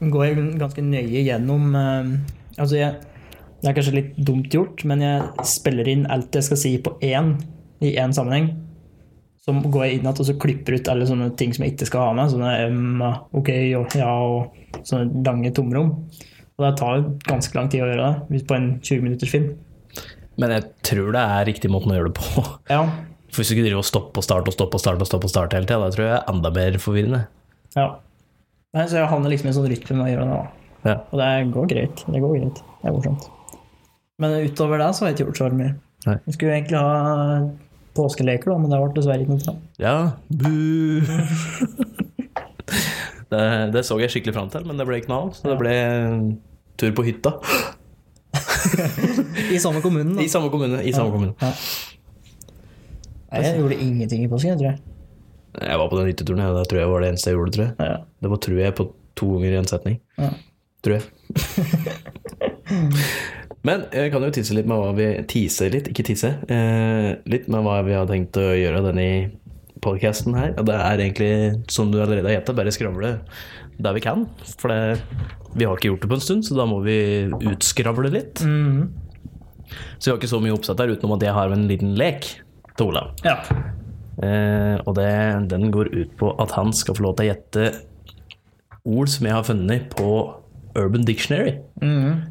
[SPEAKER 2] går jeg ganske nøye gjennom eh, Altså, jeg, det er kanskje litt dumt gjort, men jeg spiller inn alt jeg skal si på én i én sammenheng. Så går jeg inn igjen og så klipper ut alle sånne ting som jeg ikke skal ha med. Sånne um, OK og ja og sånne lange tomrom. Og det tar ganske lang tid å gjøre det på en 20 minutters film.
[SPEAKER 1] Men jeg tror det er riktig måten å gjøre det på.
[SPEAKER 2] Ja,
[SPEAKER 1] For Hvis du ikke driver og stopper og starter og stopper og starter og stopper og starter hele tida, da tror jeg det er enda mer forvirrende.
[SPEAKER 2] ja. Nei, så jeg havner liksom i en sånn rytme med å gjøre det. da.
[SPEAKER 1] Ja.
[SPEAKER 2] Og det går greit. Det går greit. Det er morsomt. Men utover det så har jeg ikke gjort så mye.
[SPEAKER 1] Nei.
[SPEAKER 2] Vi skulle egentlig ha påskeleker, da, men det ble dessverre ikke noe til.
[SPEAKER 1] Ja, bu. det, det så jeg skikkelig fram til, men det ble ikke noe av. Så det ble tur på hytta.
[SPEAKER 2] I samme kommunen, da.
[SPEAKER 1] I samme kommune. I samme kommune.
[SPEAKER 2] Ja. Nei, jeg gjorde ingenting i påsken, tror jeg.
[SPEAKER 1] Jeg var på den hytteturen, og det tror jeg var det eneste jeg gjorde. tror jeg.
[SPEAKER 2] Ja.
[SPEAKER 1] Det var tror jeg på to ganger i en setning.
[SPEAKER 2] Ja.
[SPEAKER 1] Tror jeg. Men jeg kan jo tisse litt med hva vi Tise litt, ikke tisse. Eh, litt med hva vi har tenkt å gjøre denne podcasten her. Det er egentlig, som du allerede har gjetta, bare skravle der vi kan. For det, vi har ikke gjort det på en stund, så da må vi utskravle litt.
[SPEAKER 2] Mhm.
[SPEAKER 1] Så vi har ikke så mye oppsett her utenom at jeg har en liten lek til Olav.
[SPEAKER 2] ja.
[SPEAKER 1] Eh, og det, den går ut på at han skal få lov til å gjette ord som jeg har funnet på Urban Dictionary.
[SPEAKER 2] Mm.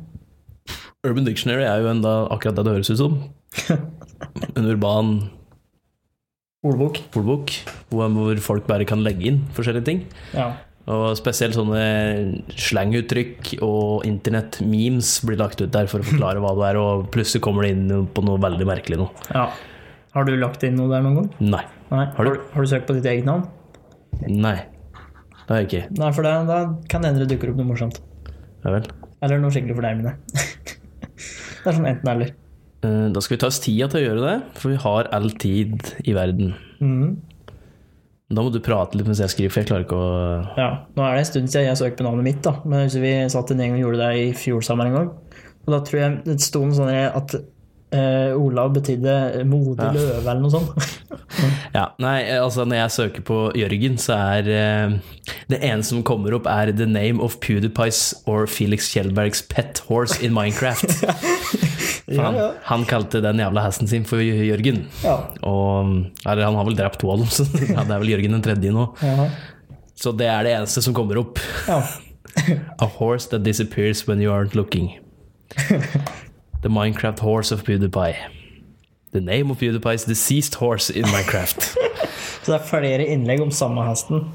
[SPEAKER 1] Urban Dictionary er jo enda akkurat det det høres ut som. En urban
[SPEAKER 2] Ordbok.
[SPEAKER 1] ordbok hvor, folk bare kan legge inn forskjellige ting.
[SPEAKER 2] Ja.
[SPEAKER 1] Og spesielt sånne slanguttrykk og internett-memes blir lagt ut der for å forklare hva det er, og plutselig kommer det inn på noe veldig merkelig nå.
[SPEAKER 2] ja. Har du lagt inn noe der noen gang?
[SPEAKER 1] Nei.
[SPEAKER 2] Nei.
[SPEAKER 1] Har du?
[SPEAKER 2] Har du søkt på ditt eget navn?
[SPEAKER 1] Nei. Det har jeg ikke.
[SPEAKER 2] Nei, for da kan det hende det dukker opp noe morsomt.
[SPEAKER 1] Ja vel.
[SPEAKER 2] Eller noe skikkelig fornærmende. det er sånn enten-eller.
[SPEAKER 1] Eh, Da skal vi ta oss tida til å gjøre det, for vi har all tid i verden.
[SPEAKER 2] Mm.
[SPEAKER 1] Da må du prate litt mens jeg skriver, for jeg klarer ikke å
[SPEAKER 2] Ja, nå er det en stund siden jeg søkte på navnet mitt, da. Men jeg husker vi satt en gjeng og gjorde det i fjor sammen en gang. Og da tror jeg det sto noe sånn at eh, Olav betydde modig
[SPEAKER 1] Ja.
[SPEAKER 2] løve eller noe sånt.
[SPEAKER 1] Ja, nei, altså når jeg søker på Jørgen, så er uh, det eneste som kommer opp, er the name of PewDiePies or Felix Kjellbergs pet horse in Minecraft.
[SPEAKER 2] Ja,
[SPEAKER 1] han,
[SPEAKER 2] ja.
[SPEAKER 1] han kalte den jævla hesten sin for Jørgen.
[SPEAKER 2] Ja.
[SPEAKER 1] Og Eller han har vel drept to av dem, så det er vel Jørgen den tredje nå. Så det er det eneste som kommer opp. A horse that disappears when you aren't looking. The Minecraft horse of PewDiePie. The name of PewDiePie's deceased horse in Minecraft.
[SPEAKER 2] Så det er flere innlegg om samme hesten.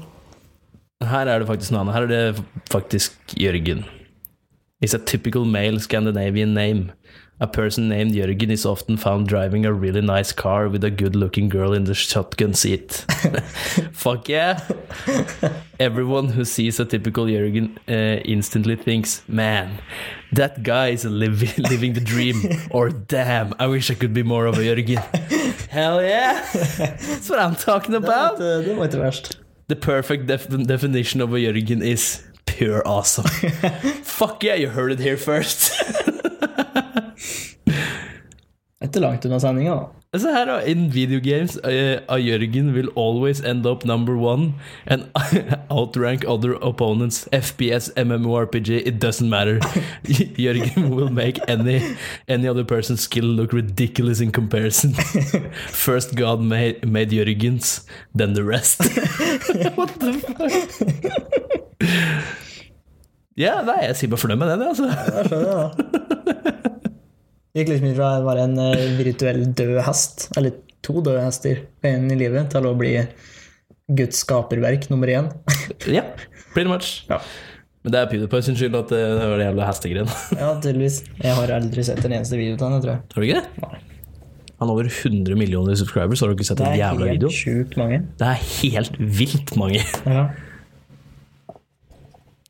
[SPEAKER 1] Her er det faktisk noe annet. Her er det faktisk Jørgen. It's a typical male Scandinavian name. A person named Jørgen is often found driving a really nice car with a good looking girl in the shotgun seat. Fuck yeah! Everyone who sees a typical Jørgen uh, instantly thinks, man, that guy is living, living the dream. Or damn, I wish I could be more of a Jørgen. Hell yeah! That's what I'm talking about.
[SPEAKER 2] Det, det var ikke verst.
[SPEAKER 1] The perfect def definition of a Jørgen is pure awesome. Fuck yeah, you heard it here first.
[SPEAKER 2] Det er langt unna sendinga, da.
[SPEAKER 1] Så her da, in video games, uh, Jørgen will always end up number one and outrank other opponents. FPS, MMORPG, it doesn't matter. Jørgen will make any any other person's skill look ridiculous in comparison. First God made, made Jørgens, then the rest. What the fuck? Ja, nei, jeg sier bare fornøyd med den, altså.
[SPEAKER 2] Ja, Jeg skjønner det, da. Gikk liksom ifra å være en eh, virtuell død hest, eller to døde hester en i livet, til å bli Guds skaperverk nummer én.
[SPEAKER 1] Ja, pretty much.
[SPEAKER 2] Ja.
[SPEAKER 1] Men det er PewDiePie sin skyld at det det var det jævla hestegreiene.
[SPEAKER 2] ja, tydeligvis. Jeg har aldri sett en eneste video av den, tror jeg.
[SPEAKER 1] Har du ikke det?
[SPEAKER 2] Nei.
[SPEAKER 1] Han har over 100 millioner subscribers, har du ikke sett en jævla video?
[SPEAKER 2] Det er helt sjukt mange.
[SPEAKER 1] Det er helt vilt mange.
[SPEAKER 2] Ja.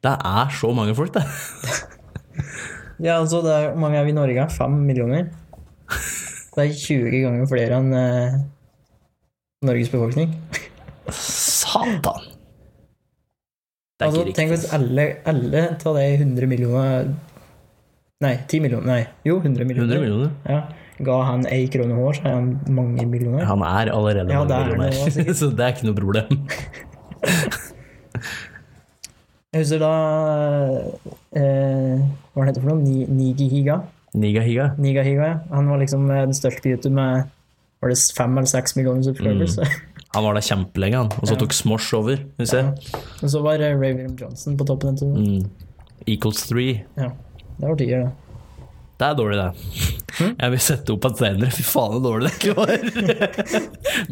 [SPEAKER 1] Det er så mange folk, det.
[SPEAKER 2] ja, altså, det er, hvor mange er vi i Norge? Fem millioner? Det er 20 ganger flere enn eh, Norges befolkning.
[SPEAKER 1] Satan. Det er
[SPEAKER 2] Altså,
[SPEAKER 1] ikke
[SPEAKER 2] tenk hvis alle, alle av de 100 millioner Nei, 10 millioner. Nei, jo, 100 millioner.
[SPEAKER 1] 100 millioner.
[SPEAKER 2] Ja, ga han ei krone hår, så er han mange millioner.
[SPEAKER 1] Han er allerede
[SPEAKER 2] Ja,
[SPEAKER 1] mange
[SPEAKER 2] er
[SPEAKER 1] millioner, så det er ikke noe problem.
[SPEAKER 2] Jeg husker da eh, Hva var det heter for noe? Ni- Nigihiga?
[SPEAKER 1] Nigahiga.
[SPEAKER 2] Nigahiga, ja. Han var liksom eh, den største på YouTube med var det fem eller seks millioner subscribers.
[SPEAKER 1] Han var der kjempelenge, han. Og så
[SPEAKER 2] Ja.
[SPEAKER 1] tok Smosh over. Vi.
[SPEAKER 2] Og så var eh, Ray William Johnson på toppen.
[SPEAKER 1] Mm. Equals three.
[SPEAKER 2] Ja, det var tider, det.
[SPEAKER 1] Det er dårlig, det. Jeg vil sette opp en senere. Fy faen, så dårlig det ikke var.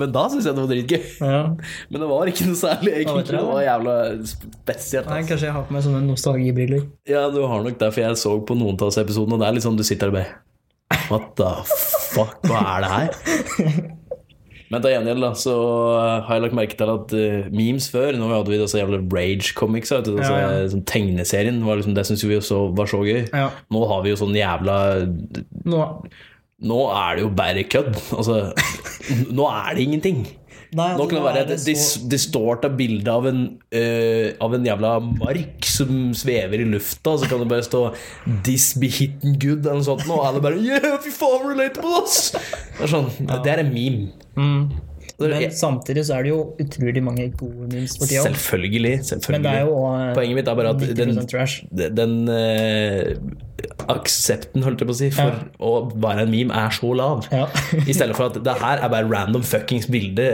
[SPEAKER 1] Men da syns jeg det var dritgøy.
[SPEAKER 2] Ja.
[SPEAKER 1] Men det var ikke noe særlig, egentlig.
[SPEAKER 2] det?
[SPEAKER 1] Var jævla spesielt.
[SPEAKER 2] Nei, kanskje jeg har på meg sånne nostalgibriller.
[SPEAKER 1] Ja, du har nok det, for jeg så på noen av oss episodene, og det er sånn du sitter der og bare What the fuck, hva er det her? Men til gjengjeld da, så har jeg lagt merke til at uh, memes før Nå hadde vi disse jævla Rage-comics, vet du, altså,
[SPEAKER 2] Ja, ja.
[SPEAKER 1] sånn tegneserien. Var liksom, det syns vi så, var så gøy.
[SPEAKER 2] Ja.
[SPEAKER 1] Nå har vi jo sånn jævla
[SPEAKER 2] Nå,
[SPEAKER 1] Nå er det jo bare kødd. Altså, nå er det ingenting.
[SPEAKER 2] Nei,
[SPEAKER 1] Nå kan det være et dis distorta bilde av en, eh, av en jævla mark som svever i lufta, og så kan det bare stå 'This be hitten good' eller noe sånt, og alle bare 'Yeah, fy faen, relatable, ass!' Det er sånn, det er en meme.
[SPEAKER 2] Mm. Men samtidig så er det jo utrolig mange gode memes for tida.
[SPEAKER 1] Selvfølgelig.
[SPEAKER 2] Men
[SPEAKER 1] selvfølgelig.
[SPEAKER 2] det jo også,
[SPEAKER 1] Poenget mitt er bare at
[SPEAKER 2] 90
[SPEAKER 1] den, den eh, aksepten, holdt jeg på å si, for
[SPEAKER 2] Ja.
[SPEAKER 1] å være en meme er så lav.
[SPEAKER 2] Ja.
[SPEAKER 1] I stedet for at det her er bare random fuckings bilde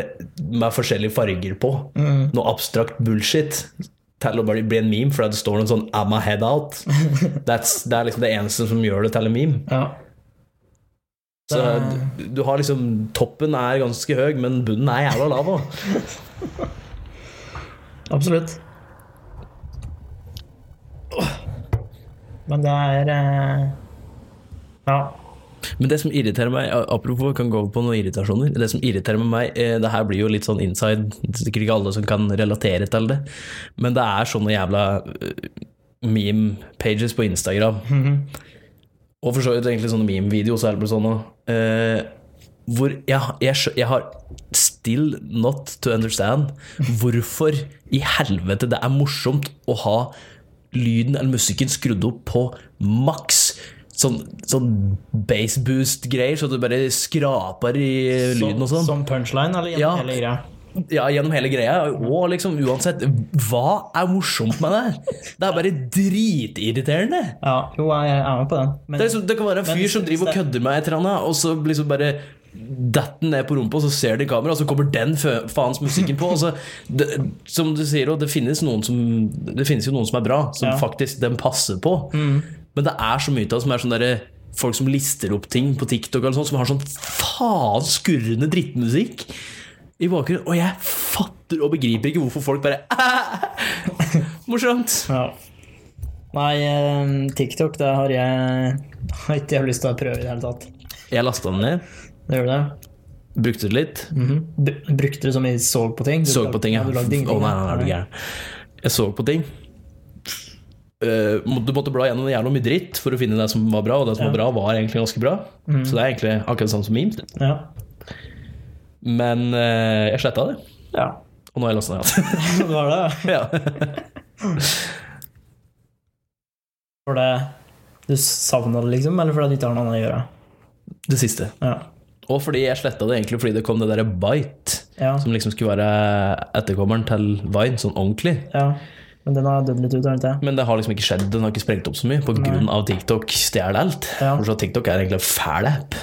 [SPEAKER 1] med forskjellige farger på.
[SPEAKER 2] Mm.
[SPEAKER 1] Noe abstrakt bullshit. Til å bare bli en meme fordi det står noe sånn 'am I head out'. That's, det er liksom det eneste som gjør det til en meme.
[SPEAKER 2] ja.
[SPEAKER 1] Så du, du har liksom Toppen er ganske høy, men bunnen er jævla lav òg.
[SPEAKER 2] Absolutt. Men det er eh, Ja.
[SPEAKER 1] Men det som irriterer meg, apropos kan gå over på noen irritasjoner. Det som irriterer med meg, eh, det her blir jo litt sånn inside, det er sikkert ikke alle som kan relatere til det, men det er sånne jævla eh, meme-pages på Instagram. Og for så vidt egentlig sånne meme-videoer, så er det sånn eh, hvor jeg, jeg, jeg har still not to understand hvorfor i helvete det er morsomt å ha lyden eller musikken skrudd opp på maks. Sånn, sånn bass boost-greier, så du bare skraper i lyden og sånn.
[SPEAKER 2] Som punchline, eller gjennom
[SPEAKER 1] Ja.
[SPEAKER 2] hele greia?
[SPEAKER 1] Ja, gjennom hele greia. Og liksom uansett, hva er morsomt med det? Det er bare dritirriterende.
[SPEAKER 2] Ja, jo, jeg er med på den. Men,
[SPEAKER 1] Det, liksom, det kan være en
[SPEAKER 2] Men
[SPEAKER 1] fyr som driver og kødder med et eller annet, og så liksom bare detter ned på rumpa, så ser de kamera, og så kommer den faens musikken på. Så, det, som du sier, det finnes, som, det finnes jo noen som er bra, som
[SPEAKER 2] Ja.
[SPEAKER 1] faktisk den passer på. Men det er så mye av det som er sånn derre Folk som lister opp ting på TikTok, sånt, som har sånn faen skurrende drittmusikk i bakgrunnen. Og jeg fatter og begriper ikke hvorfor folk bare Morsomt.
[SPEAKER 2] ja. Nei, eh, TikTok, det har jeg ikke lyst til å prøve i det hele tatt.
[SPEAKER 1] Jeg lasta den ned,
[SPEAKER 2] Det gjør det?
[SPEAKER 1] brukte det litt.
[SPEAKER 2] Br- Brukte det som i så på ting? Du
[SPEAKER 1] Så på ting, ja. Å
[SPEAKER 2] lagde
[SPEAKER 1] nei, nei, nei, er du gæren. Jeg så på ting. Uh, du måtte bla gjennom jævla mye dritt for å finne det som var bra, og det som var bra, var egentlig ganske bra. Så det er egentlig akkurat det samme som memes.
[SPEAKER 2] Ja.
[SPEAKER 1] Men uh, jeg sletta det,
[SPEAKER 2] ja.
[SPEAKER 1] og nå har jeg lasta igjen.
[SPEAKER 2] Det var det.
[SPEAKER 1] ja.
[SPEAKER 2] For det du savna det, liksom, eller fordi du ikke har noe annet å gjøre?
[SPEAKER 1] Det siste.
[SPEAKER 2] Ja.
[SPEAKER 1] Og fordi jeg sletta det egentlig fordi det kom det derre Bite,
[SPEAKER 2] Ja.
[SPEAKER 1] som liksom skulle være etterkommeren til Vine, sånn ordentlig.
[SPEAKER 2] ja. Men den har dødd litt ut, ikke?
[SPEAKER 1] Men det har liksom ikke skjedd, den har ikke sprengt opp så mye av TikTok stjeler alt.
[SPEAKER 2] Ja.
[SPEAKER 1] For så TikTok er egentlig en fæl app.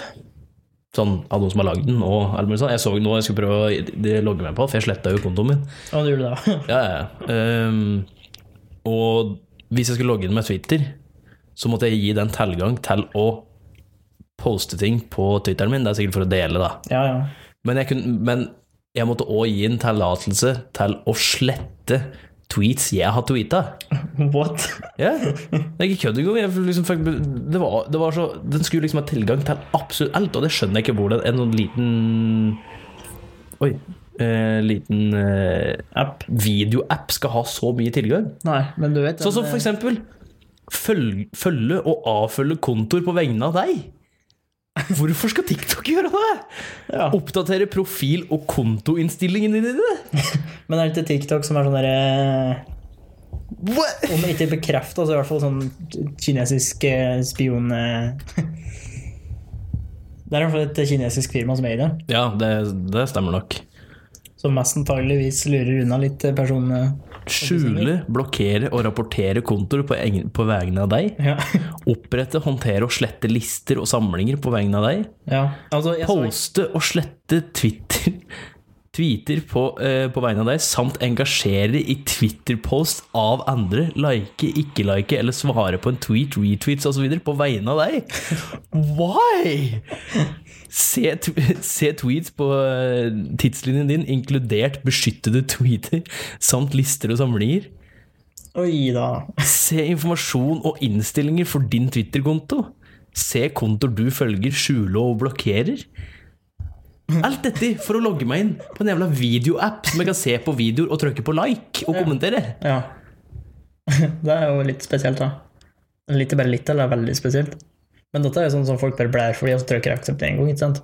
[SPEAKER 1] Sånn av noen som har lagd den. Og sånn. Jeg så nå jeg skulle prøve å logge meg på, for jeg sletta jo kontoen min.
[SPEAKER 2] Å, du gjorde det,
[SPEAKER 1] Ja, ja, ja. Ehm, og hvis jeg skulle logge inn med Twitter, så måtte jeg gi den tilgang til å poste ting på Twitteren min. Det er sikkert for å dele, da.
[SPEAKER 2] ja, ja.
[SPEAKER 1] Men jeg, kunne, men jeg måtte òg gi en tillatelse til å slette tweets jeg har tweeta.
[SPEAKER 2] What?
[SPEAKER 1] Ja, det er ikke kødd engang. Liksom, det var, det var så, den skulle liksom ha tilgang til absolutt alt, og det skjønner jeg ikke hvor Det en sånn liten Oi. Eh, liten eh,
[SPEAKER 2] App?
[SPEAKER 1] videoapp skal ha så mye tilgang.
[SPEAKER 2] Nei, men du vet
[SPEAKER 1] Sånn som for eksempel følge, følge og avfølge kontoer på vegne av deg. Hvorfor skal TikTok gjøre det?
[SPEAKER 2] Ja.
[SPEAKER 1] Oppdatere profil- og kontoinnstillingene dine?
[SPEAKER 2] Men er det ikke TikTok som er sånn derre Om ikke bekrefta, så i hvert fall sånn kinesisk eh, spion... eh. Det er i hvert fall et kinesisk firma som eier det.
[SPEAKER 1] Ja, det, det stemmer nok.
[SPEAKER 2] Som mest antageligvis lurer unna litt person...
[SPEAKER 1] Skjule, blokkere og rapportere kontoer på, på vegne av deg.
[SPEAKER 2] Ja.
[SPEAKER 1] Opprette, håndtere og slette lister og samlinger på vegne av deg.
[SPEAKER 2] ja. Altså,
[SPEAKER 1] Poste og slette Twitter tweeter på, eh, på vegne av deg, samt engasjere i Twitter-post av andre, like, ikke-like eller svare på en tweet, retweets osv. på vegne av deg. Why? Se, se tweets på eh, tidslinjen din, inkludert beskyttede tweeter, samt lister og samlinger.
[SPEAKER 2] Oi da.
[SPEAKER 1] Se informasjon og innstillinger for din Twitter-konto. Se kontoer du følger, skjule og blokkerer. Alt dette for å logge meg inn på en jævla videoapp som jeg kan se på videoer og trykke på like og kommentere.
[SPEAKER 2] Ja. Det er jo litt spesielt, da. Litt bare litt, eller veldig spesielt. Men dette er jo sånn som folk bare blærer fordi de trykker aksept én gang, ikke sant?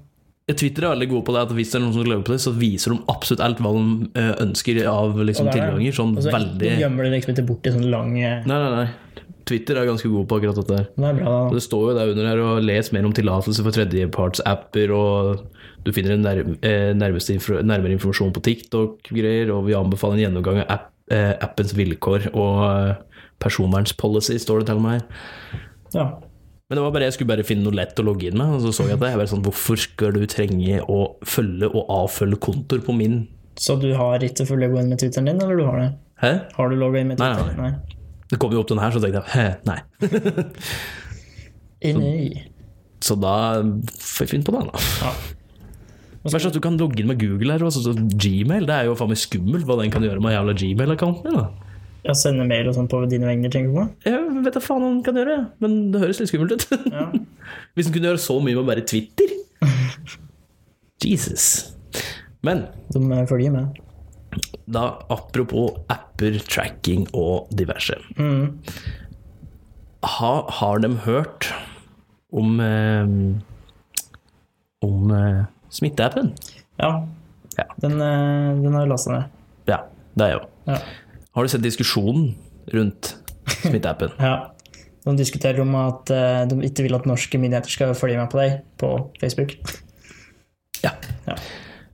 [SPEAKER 1] Twitter er veldig gode på det at hvis det er noen som klager på det, så viser de absolutt alt hva de eh, ønsker av liksom,
[SPEAKER 2] det er det.
[SPEAKER 1] tilganger. Sånn
[SPEAKER 2] altså, så
[SPEAKER 1] veldig
[SPEAKER 2] gjemmer det liksom ikke bort i sånn lang
[SPEAKER 1] Nei, nei, nei. Twitter er ganske god på akkurat dette her.
[SPEAKER 2] er bra, da.
[SPEAKER 1] Det står jo der under her, og les mer om tillatelse for tredjepartsapper, og du finner en eh, nærmere informasjon på TikTok-greier, og vi anbefaler en gjennomgang av app, eh, appens vilkår og eh, personvernspolicy, står det til og med her.
[SPEAKER 2] Ja.
[SPEAKER 1] Men det var bare, jeg skulle bare finne noe lett å logge inn med, og så så jeg at det Jeg bare sånn, hvorfor skal du trenge å følge og avfølge kontor på min
[SPEAKER 2] Så du har ikke full gå inn med Twitteren din, eller du har det?
[SPEAKER 1] Hæ?
[SPEAKER 2] Har du logga inn med Twitteren?
[SPEAKER 1] nei.
[SPEAKER 2] Nei. nei.
[SPEAKER 1] Det kom jo opp den her, så tenkte jeg hæ, nei.
[SPEAKER 2] så,
[SPEAKER 1] Så da får jeg finne på det, da.
[SPEAKER 2] Ja.
[SPEAKER 1] Verst at du kan logge inn med Google her, også, så Gmail. Det er jo faen meg skummelt hva den kan gjøre med jævla Gmail-accounten din. da.
[SPEAKER 2] Ja, sende mail og sånn på dine vegne, tenker du på?
[SPEAKER 1] Jeg vet da faen hva den kan gjøre, men det høres litt skummelt ut.
[SPEAKER 2] Ja.
[SPEAKER 1] Hvis den kunne gjøre så mye med bare Twitter. Jesus. Men
[SPEAKER 2] De eh, følger med.
[SPEAKER 1] da, apropos apper, tracking og diverse.
[SPEAKER 2] Mm.
[SPEAKER 1] Ha, har de hørt om eh, om eh, smitteappen?
[SPEAKER 2] Ja.
[SPEAKER 1] Ja.
[SPEAKER 2] Den, eh, den har jo lasta ned.
[SPEAKER 1] Ja, det er jo.
[SPEAKER 2] Ja.
[SPEAKER 1] Har du sett diskusjonen rundt smitteappen?
[SPEAKER 2] ja. De diskuterer om at eh, de ikke vil at norske myndigheter skal følge med på deg på Facebook.
[SPEAKER 1] Ja.
[SPEAKER 2] Ja.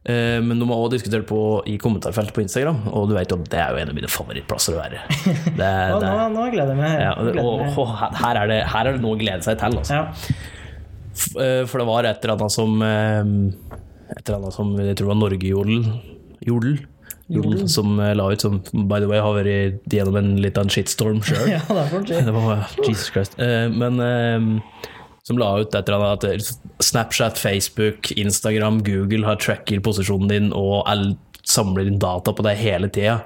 [SPEAKER 1] Eh, Men de har også diskutert på i kommentarfeltet på Instagram, og du vet jo det er jo en av mine favorittplasser å være. Det, det,
[SPEAKER 2] nå, nå gleder jeg meg.
[SPEAKER 1] ja, og, og her, er det, her er det noe å glede seg til. Altså.
[SPEAKER 2] Ja.
[SPEAKER 1] Eh, For det var et eller annet som eh, Et eller annet som jeg tror var Norgejodel. Jodel. Jodel, som eh, la ut som by the way har vært gjennom en liten shitstorm sjøl.
[SPEAKER 2] ja, det
[SPEAKER 1] var Jesus Christ. Men som la ut et eller annet at Snapchat, Facebook, Instagram, Google har tracker posisjonen din og samler inn data på deg hele tida.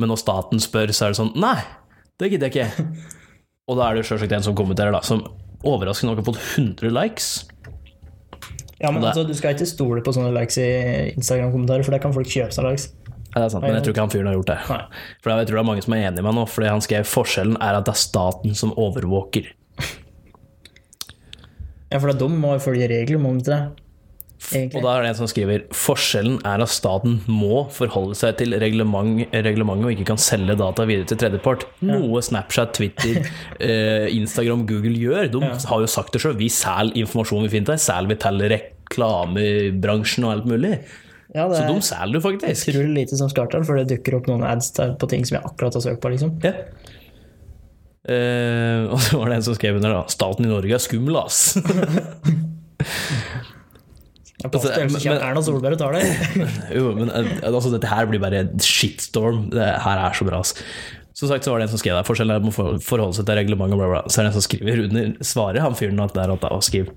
[SPEAKER 1] Men når staten spør, så er det sånn Nei, det gidder jeg ikke. og da er det sjølsagt en som kommenterer, da, som overraskende nok har fått 100 likes.
[SPEAKER 2] Ja, men altså, du skal ikke stole på sånne likes i Instagram-kommentarer, for der kan folk kjøpe seg likes.
[SPEAKER 1] Ja, det er sant, men jeg tror ikke han fyren har gjort det.
[SPEAKER 2] Nei.
[SPEAKER 1] For jeg tror det er mange som er enig med meg nå, fordi han skrev forskjellen er at det er staten som overvåker.
[SPEAKER 2] Ja, for da de må jo følge regler, må de ikke det?
[SPEAKER 1] Og da er det en som skriver forskjellen er at staten må forholde seg til reglement, reglementet og ikke kan selge data videre til tredjepart. Noe Snapchat, Twitter, eh, Instagram, Google gjør. De har jo sagt det sjøl. Vi selger informasjon vi finner der. Selger vi til reklamebransjen og alt mulig.
[SPEAKER 2] Ja, det
[SPEAKER 1] Så de
[SPEAKER 2] er
[SPEAKER 1] selger du faktisk.
[SPEAKER 2] utrolig lite som skal til, før det dukker opp noen ads der på ting som jeg akkurat har søkt på, liksom.
[SPEAKER 1] Ja. Eh, og så var det en som skrev under da Staten i Norge er skummel, ass. Altså, men-
[SPEAKER 2] Erna Solberg tar det.
[SPEAKER 1] Jo, men eh, altså, dette her blir bare shitstorm. Det her er så bra. altså. Som sagt så var det en som skrev der. Forskjellen er å forholde seg til reglementet, bla, bla. Så er det en som skriver under svarer han fyren at der at da, og skriver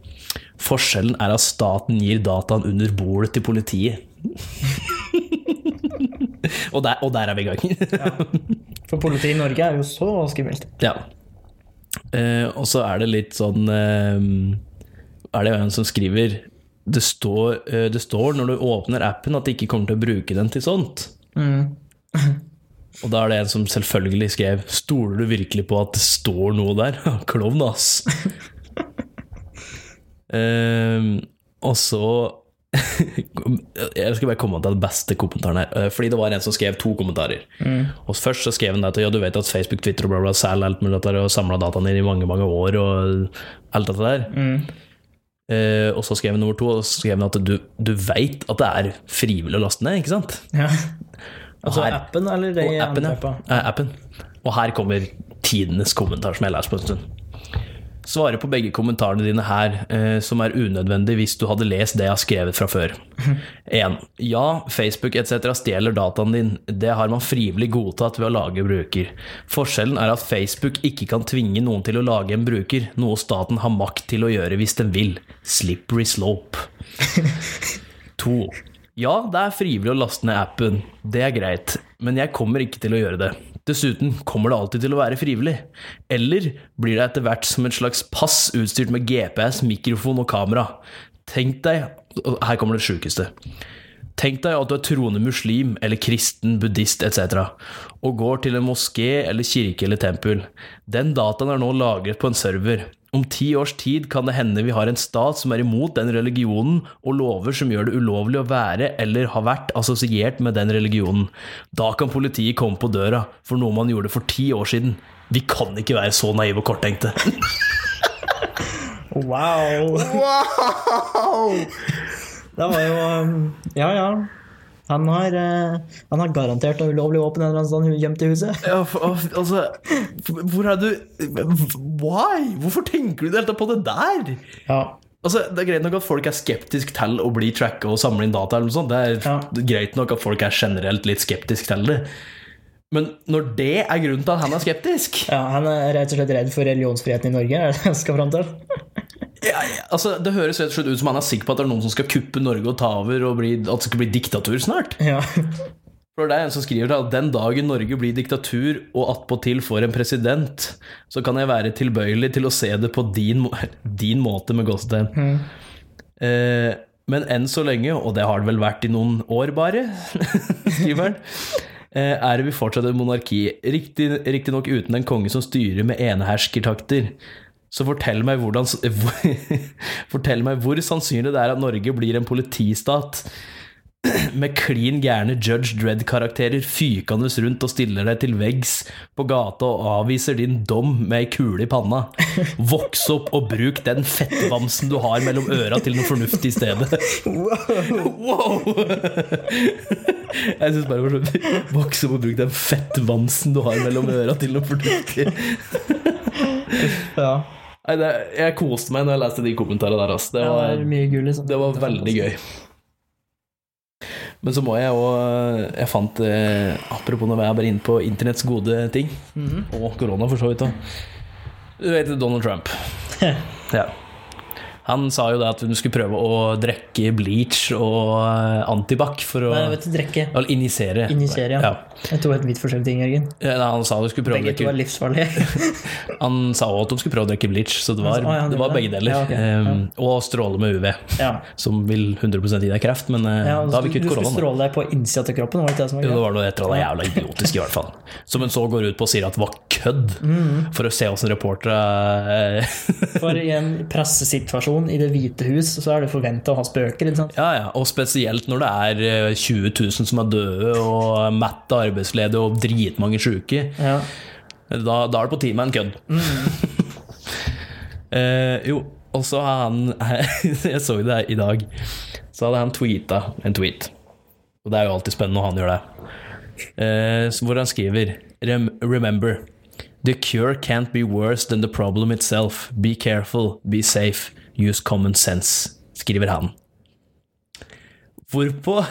[SPEAKER 1] Forskjellen er at staten gir dataen under bordet til politiet. og, der, og der er vi i gang.
[SPEAKER 2] For politiet i Norge er jo så skummelt.
[SPEAKER 1] ja. Eh, og så er det litt sånn eh, Er det jo en som skriver det står, eh, det står når du åpner appen at de ikke kommer til å bruke den til sånt.
[SPEAKER 2] Mm.
[SPEAKER 1] Og da er det en som selvfølgelig skrev Stoler du virkelig på at det står noe der? Klovn, ass. um, og så Jeg skal bare komme til den beste kommentaren her. eh, Fordi det var en som skrev to kommentarer. Og Først så skrev han at ja, du vet at Facebook, Twitter og bla, bla, selger alt mulig og samla dataene i mange mange år og alt dette der. Eh, og så skrev han nummer to, og så skrev han at du, du veit at det er frivillig å laste ned, ikke sant?
[SPEAKER 2] Ja. Altså
[SPEAKER 1] her-
[SPEAKER 2] appen, eller det
[SPEAKER 1] Og appen, ja. Appen. Og her kommer tidenes kommentar som jeg leser på en stund. Svare på begge kommentarene dine her, eh, som er unødvendig hvis du hadde lest det jeg har skrevet fra før. 1. Ja, Facebook etc. stjeler dataen din. Det har man frivillig godtatt ved å lage bruker. Forskjellen er at Facebook ikke kan tvinge noen til å lage en bruker, noe staten har makt til å gjøre hvis den vil. Slippery slope. 2. Ja, det er frivillig å laste ned appen. Det er greit, men jeg kommer ikke til å gjøre det. Dessuten kommer det alltid til å være frivillig. Eller blir det etter hvert som et slags pass utstyrt med GPS, mikrofon og kamera. Tenk deg Her kommer det sjukeste. Tenk deg at du er troende muslim eller kristen, buddhist etc. og går til en moské eller kirke eller tempel. Den dataen er nå lagret på en server. Om ti års tid kan det hende vi har en stat som er imot den religionen, og lover som gjør det ulovlig å være eller ha vært assosiert med den religionen. Da kan politiet komme på døra for noe man gjorde for ti år siden. Vi kan ikke være så naive og korttenkte.
[SPEAKER 2] Wow! wow! Det var jo um, Ja, ja. Han har, eh, han har garantert noe ulovlig våpen en eller annen sted gjemt i huset.
[SPEAKER 1] Ja, for, altså Hvor er du Why? Hvorfor tenker du det hele på det der?
[SPEAKER 2] Ja.
[SPEAKER 1] Altså, Det er greit nok at folk er skeptisk til å bli tracka og samle inn data. eller noe sånt. Det er
[SPEAKER 2] Ja.
[SPEAKER 1] greit nok at folk er generelt litt skeptisk til det. Men når det er grunnen til at han er skeptisk
[SPEAKER 2] ja. Han er rett og slett redd for religionsfriheten i Norge, er det det jeg skal frem til?
[SPEAKER 1] Ja, ja, altså, Det høres rett og slett ut som han er sikker på at det er noen som skal kuppe Norge og ta over, og bli, at det skal bli diktatur snart.
[SPEAKER 2] Ja.
[SPEAKER 1] For det er en som skriver at den dagen Norge blir diktatur og attpåtil får en president, så kan jeg være tilbøyelig til å se det på din, din måte med gåsetegn. Eh, men enn så lenge, og det har det vel vært i noen år bare, skriver han, eh, er vi fortsatt et monarki. Riktig- Riktignok uten en konge som styrer med eneherskertakter. Så fortell meg, hvordan, fortell meg hvor sannsynlig det er at Norge blir en politistat med klin gærne Judge Dredd-karakterer fykende rundt og stiller deg til veggs på gata og avviser din dom med ei kule i panna. Voks opp og bruk den fettvamsen du har mellom øra til noe fornuftig i stedet. Wow! Jeg syns bare det var sånn Voks opp og bruk den fettvamsen du har mellom øra til noe fornuftig.
[SPEAKER 2] ja.
[SPEAKER 1] Nei, det, jeg koste meg når jeg leste de kommentarene der. Altså. Det
[SPEAKER 2] Det
[SPEAKER 1] var,
[SPEAKER 2] mye gul liksom.
[SPEAKER 1] det var veldig gøy. Men så må jeg òg Jeg fant eh, Apropos når jeg er bare inne på internetts gode ting, og korona for så vidt òg. Du vet Donald Trump. ja. Han sa jo det at hun skulle prøve å drikke bleach og eh, antibac for å
[SPEAKER 2] Nei, vet drikke.
[SPEAKER 1] Eller injisere.
[SPEAKER 2] Injisere, ja.
[SPEAKER 1] ja.
[SPEAKER 2] Det er et vidt forskjellig ting, Jørgen.
[SPEAKER 1] Ja, Han sa hun skulle prøve å
[SPEAKER 2] Begge to
[SPEAKER 1] var
[SPEAKER 2] er livsfarlige.
[SPEAKER 1] Han sa også at de skulle prøve å drikke bleach, så det var,
[SPEAKER 2] Å, ja,
[SPEAKER 1] det var begge deler.
[SPEAKER 2] Ja, okay.
[SPEAKER 1] Um, og stråle med UV, som vil 100 gi deg kreft, men
[SPEAKER 2] ja
[SPEAKER 1] da har vi
[SPEAKER 2] du,
[SPEAKER 1] koronaen.
[SPEAKER 2] du skulle
[SPEAKER 1] da.
[SPEAKER 2] stråle deg på innsida til kroppen, var det ikke det som var
[SPEAKER 1] Jo, det var noe et eller annet jævla idiotisk, i hvert fall. Som hun så går ut på og sier at var kødd,
[SPEAKER 2] Mm.
[SPEAKER 1] for å se åssen reportere eh,
[SPEAKER 2] For i en pressesituasjon i Det hvite hus, så er det forventa å ha spøker, ikke sant?
[SPEAKER 1] Ja, ja. Og spesielt når det er eh, 20 000 som er døde, og matte arbeidsledige og dritmange sjuke.
[SPEAKER 2] Ja.
[SPEAKER 1] Da, da er det på tide med en kødd.
[SPEAKER 2] Mm.
[SPEAKER 1] eh, jo, og så har han Jeg så det i dag. Så hadde han tweeta en tweet. Og det er jo alltid spennende når han gjør det. Eh, hvor han skriver Rem Remember The cure can't be worse than the problem itself. Be careful, be safe, use common sense, skriver han. Hvorpå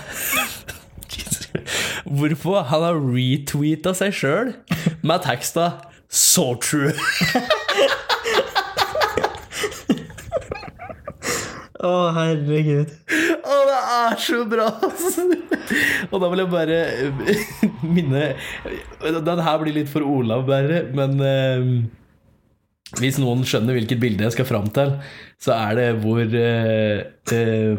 [SPEAKER 1] Hvorpå han har retweeta seg sjøl med teksta 'So true'.
[SPEAKER 2] Å, herregud.
[SPEAKER 1] Å, det er så bra! Og da vil jeg bare eh, minne Den her blir litt for Olav, bare, men eh, hvis noen skjønner hvilket bilde jeg skal fram til, så er det hvor uh, uh,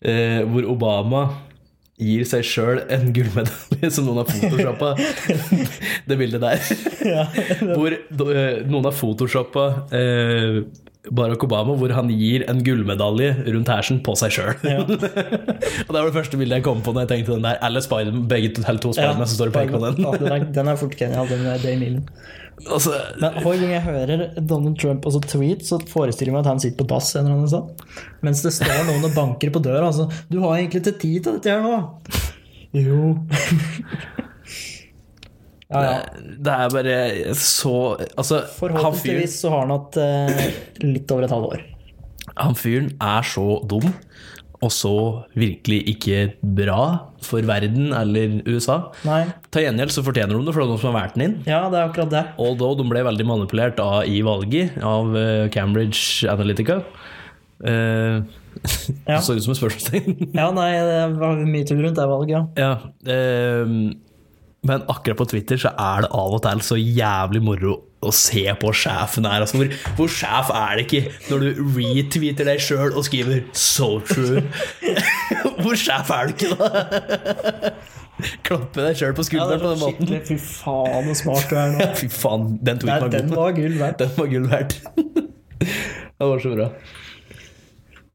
[SPEAKER 1] uh, Hvor Obama gir seg sjøl en gullmedalje som noen har photoshoppa. det bildet der. hvor eh, noen har photoshoppa eh, Barack Obama, hvor han gir en gullmedalje rundt hersen på seg sjøl. og det var det første bildet jeg kom på når jeg tenkte den der. Eller Spider begge to, to Spiderman som står og peker på den.
[SPEAKER 2] Ja, den, er, den er fort genial, den Dame Millen.
[SPEAKER 1] Altså,
[SPEAKER 2] Men hver gang jeg hører Donald Trump også tweet, så forestiller jeg meg at han sitter på dass eller annen sted. Mens det står noen og banker på døra. Altså, 'Du har egentlig til tid til dette her nå.' Jo. ja, ja.
[SPEAKER 1] det er bare så Altså, fyren,
[SPEAKER 2] Forhåpentligvis så har han hatt eh, litt over et halvår.
[SPEAKER 1] han fyren er så dum, og så virkelig ikke bra for verden eller USA.
[SPEAKER 2] Nei.
[SPEAKER 1] Til gjengjeld så fortjener de det, for det er noen som har valgt den inn.
[SPEAKER 2] Ja, det er akkurat det.
[SPEAKER 1] Although de ble veldig manipulert av, i valget av eh, Cambridge Analytica. Uh,
[SPEAKER 2] Ja.
[SPEAKER 1] Det så ut som et spørsmålstegn.
[SPEAKER 2] Ja, nei, det var mye tull rundt det valget, ja.
[SPEAKER 1] ja, eh, men akkurat på Twitter så er det av og til så jævlig moro å se på sjefen her. Altså, hvor, hvor sjef er det ikke når du retweeter deg sjøl og skriver 'so true'? hvor sjef er du ikke da? Klappe deg sjøl på
[SPEAKER 2] Ja,
[SPEAKER 1] på den måten.
[SPEAKER 2] Fy faen, så smart du er nå.
[SPEAKER 1] Fy faen, den
[SPEAKER 2] Nei,
[SPEAKER 1] var
[SPEAKER 2] den var gull verdt.
[SPEAKER 1] Den var gull verdt. det var så bra.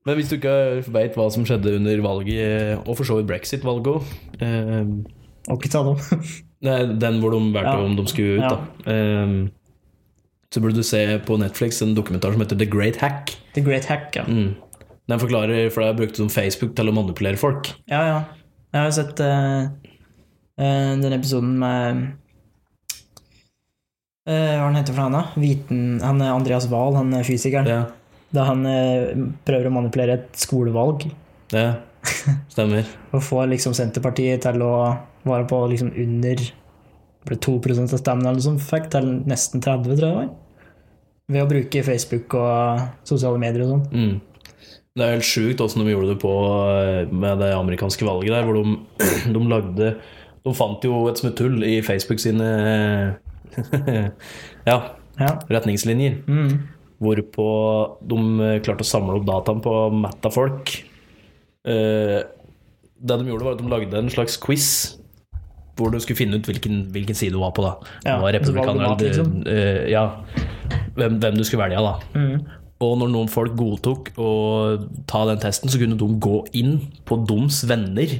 [SPEAKER 1] Men hvis du ikke veit hva som skjedde under valget, og for så vidt brexit-valget òg
[SPEAKER 2] Og ikke ta dem.
[SPEAKER 1] Nei, den hvor de valgte
[SPEAKER 2] Ja.
[SPEAKER 1] om de skulle ut,
[SPEAKER 2] Ja.
[SPEAKER 1] da. Eh, så burde du se på Netflix en dokumentar som heter The Great Hack.
[SPEAKER 2] The Great Hack, ja.
[SPEAKER 1] Mm. Den forklarer, for der brukte de Facebook til å manipulere folk.
[SPEAKER 2] Ja, ja. Jeg har sett uh, uh, den episoden med uh, Hva han heter for han da? Viten, han Andreas Wahl, han er fysikeren.
[SPEAKER 1] Ja,
[SPEAKER 2] Da han prøver å manipulere et skolevalg.
[SPEAKER 1] Ja, stemmer.
[SPEAKER 2] Og får liksom Senterpartiet til å være på liksom under ble 2% av stemmene eller noe sånt, fikk til nesten 30, tror jeg det var. Ved å bruke Facebook og sosiale medier og sånn.
[SPEAKER 1] Mm. Det er helt sjukt åssen de gjorde det på eh, med det amerikanske valget der, hvor de, de lagde De fant jo et smutthull i Facebook sine ja,
[SPEAKER 2] Ja.
[SPEAKER 1] retningslinjer.
[SPEAKER 2] Mm.
[SPEAKER 1] Hvorpå de eh, klarte å samle opp dataen på matt av folk. Eh, det de gjorde, var at de lagde en slags quiz hvor du skulle finne ut hvilken, hvilken side du var på. da
[SPEAKER 2] Ja,
[SPEAKER 1] var republikaner
[SPEAKER 2] liksom.
[SPEAKER 1] uh, Ja, hvem, hvem du skulle velge, da.
[SPEAKER 2] Mm.
[SPEAKER 1] Og når noen folk godtok å ta den testen, så kunne de gå inn på Doms venner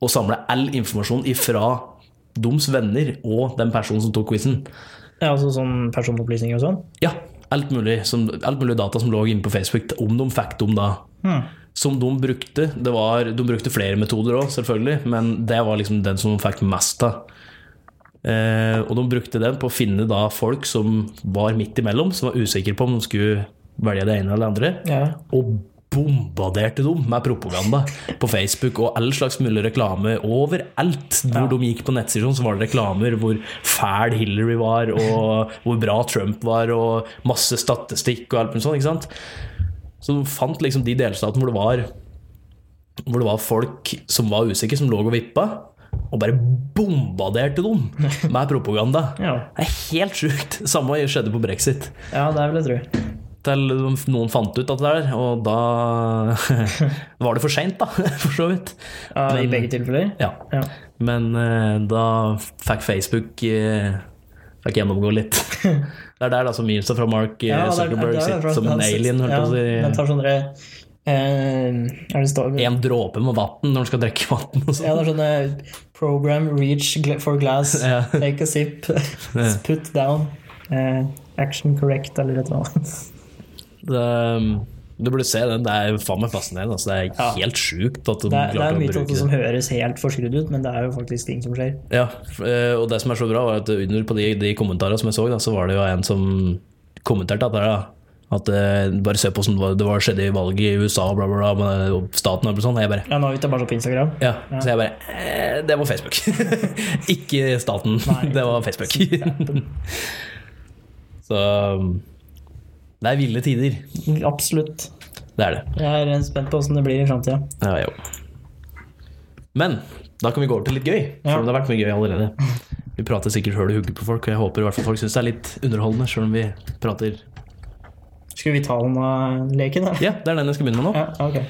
[SPEAKER 1] og samle all informasjon ifra Doms venner og den personen som tok quizen.
[SPEAKER 2] ja, altså sånn personopplysninger og sånn.
[SPEAKER 1] Ja, alt mulig, som, alt mulig data som lå inne på Facebook, om de fikk dem da.
[SPEAKER 2] Hmm.
[SPEAKER 1] Som de brukte. Det var, de brukte flere metoder òg, selvfølgelig, men det var liksom den som de fikk mest av. Eh, og de brukte den på å finne da folk som var midt imellom, som var usikre på om de skulle velge det ene eller det andre,
[SPEAKER 2] Ja.
[SPEAKER 1] og bombarderte dem med propaganda på Facebook og all slags mulig reklame overalt. Hvor
[SPEAKER 2] Ja.
[SPEAKER 1] de gikk på nettsider, så var det reklamer hvor fæl Hillary var, og hvor bra Trump var, og masse statistikk og alt mulig sånt. ikke sant? Så de fant liksom de delstatene hvor det var hvor det var folk som var usikre, som lå og vippa, og bare bombarderte dem med propaganda.
[SPEAKER 2] Ja.
[SPEAKER 1] Det er helt sjukt. Samme skjedde på brexit.
[SPEAKER 2] ja, det vil jeg tro.
[SPEAKER 1] Til noen fant ut at det er og da var det for seint, da, for så vidt.
[SPEAKER 2] Ja, I
[SPEAKER 1] Men-
[SPEAKER 2] begge tilfeller?
[SPEAKER 1] Ja.
[SPEAKER 2] Ja.
[SPEAKER 1] Men eh, da fikk Facebook eh, Fikk gjennomgå litt. Det er der da som memesa fra Mark
[SPEAKER 2] ja, Zuckerberg det er- det er
[SPEAKER 1] sitter som en alien, holdt
[SPEAKER 2] ja,
[SPEAKER 1] på å si.
[SPEAKER 2] eh, det står
[SPEAKER 1] En dråpe med vann når du skal drikke vann. og
[SPEAKER 2] Ja,
[SPEAKER 1] sånn.
[SPEAKER 2] det er sånne Program reach for glass,
[SPEAKER 1] Ja.
[SPEAKER 2] take a sip, put down, eh, action correct, eller et eller annet.
[SPEAKER 1] Det, du burde se den. Det er faen meg fascinerende. Altså, det er
[SPEAKER 2] Ja.
[SPEAKER 1] helt sjukt at de
[SPEAKER 2] Det er, det er mye av det som høres helt forskrudd ut, men det er jo faktisk ting som skjer.
[SPEAKER 1] Ja, eh, og det som er så bra, var at under på de, de kommentarene som jeg så, da, så var det jo en som kommenterte at det, da, at uh, bare se på hvordan det var, det var skjedde i valget i USA bla, bla, bla, og staten og sånn. Jeg bare
[SPEAKER 2] Ja, nå er vi tilbake på Instagram.
[SPEAKER 1] ja, Så jeg bare eh, Det var Facebook. Ikke staten.
[SPEAKER 2] Nei.
[SPEAKER 1] det var Facebook. så um, det er ville tider.
[SPEAKER 2] Absolutt.
[SPEAKER 1] Det er det.
[SPEAKER 2] Jeg er spent på åssen det blir i framtida.
[SPEAKER 1] Ja, jo. Men da kan vi gå over til litt gøy.
[SPEAKER 2] Ja.
[SPEAKER 1] Selv om det har vært mye gøy allerede. Vi prater sikkert høl i hugget på folk, og jeg håper i hvert fall folk syns det er litt underholdende, selv om vi prater
[SPEAKER 2] Skal vi ta den av leken, da?
[SPEAKER 1] Ja, det er den jeg skal begynne med nå.
[SPEAKER 2] Ja, okay.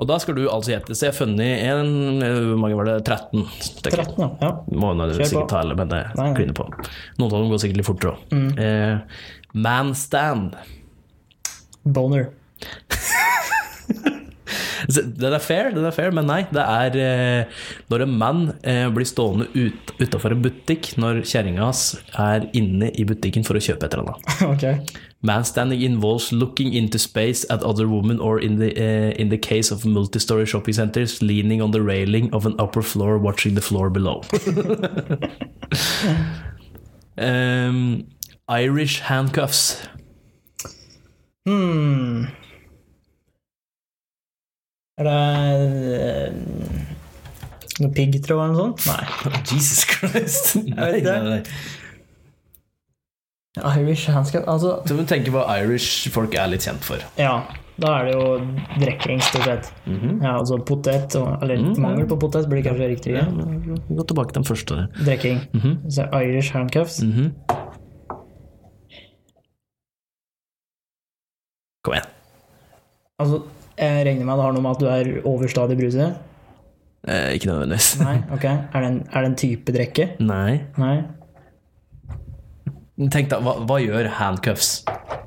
[SPEAKER 1] Og da skal du altså gjette. Så jeg har funnet en eh, Hvor mange var det? 13 stykker.
[SPEAKER 2] 13, ja. ja.
[SPEAKER 1] Må
[SPEAKER 2] jo
[SPEAKER 1] sikkert ta alle, men det kliner på. Noen av dem går sikkert litt fortere òg.
[SPEAKER 2] Mm.
[SPEAKER 1] Eh, manstand.
[SPEAKER 2] Boner.
[SPEAKER 1] Den er fair, den er fair, men nei. Det er eh, når en mann eh, blir stående ut, utafor en butikk når kjerringa hans er inne i butikken for å kjøpe et eller annet.
[SPEAKER 2] Man
[SPEAKER 1] standing involves looking into space at other women or in the, uh, in the case of multi-story shopping centers, leaning on the railing of an upper floor watching the floor below. um, Irish handcuffs.
[SPEAKER 2] Hmm. Er det eh, noe piggtråd eller noe sånt? Nei.
[SPEAKER 1] Jesus Christ.
[SPEAKER 2] vet ikke. Irish handskap Altså,
[SPEAKER 1] Så du tenker hva Irish folk er litt kjent for.
[SPEAKER 2] ja. Da er det jo drikking, stort sett. Ja, altså potet, eller
[SPEAKER 1] Mhm.
[SPEAKER 2] mangel på potet blir kanskje riktig.
[SPEAKER 1] Ja, Gå tilbake til den første.
[SPEAKER 2] Drikking.
[SPEAKER 1] Mhm.
[SPEAKER 2] Så Irish handcuffs.
[SPEAKER 1] Mhm. Kom igjen.
[SPEAKER 2] Altså, jeg regner med det har noe med at du er overstadig bruset?
[SPEAKER 1] Eh, ikke nødvendigvis.
[SPEAKER 2] Nei, ok. Er det en, er det en type drikke?
[SPEAKER 1] Nei.
[SPEAKER 2] Nei.
[SPEAKER 1] Tenk da, hva, hva gjør handcuffs?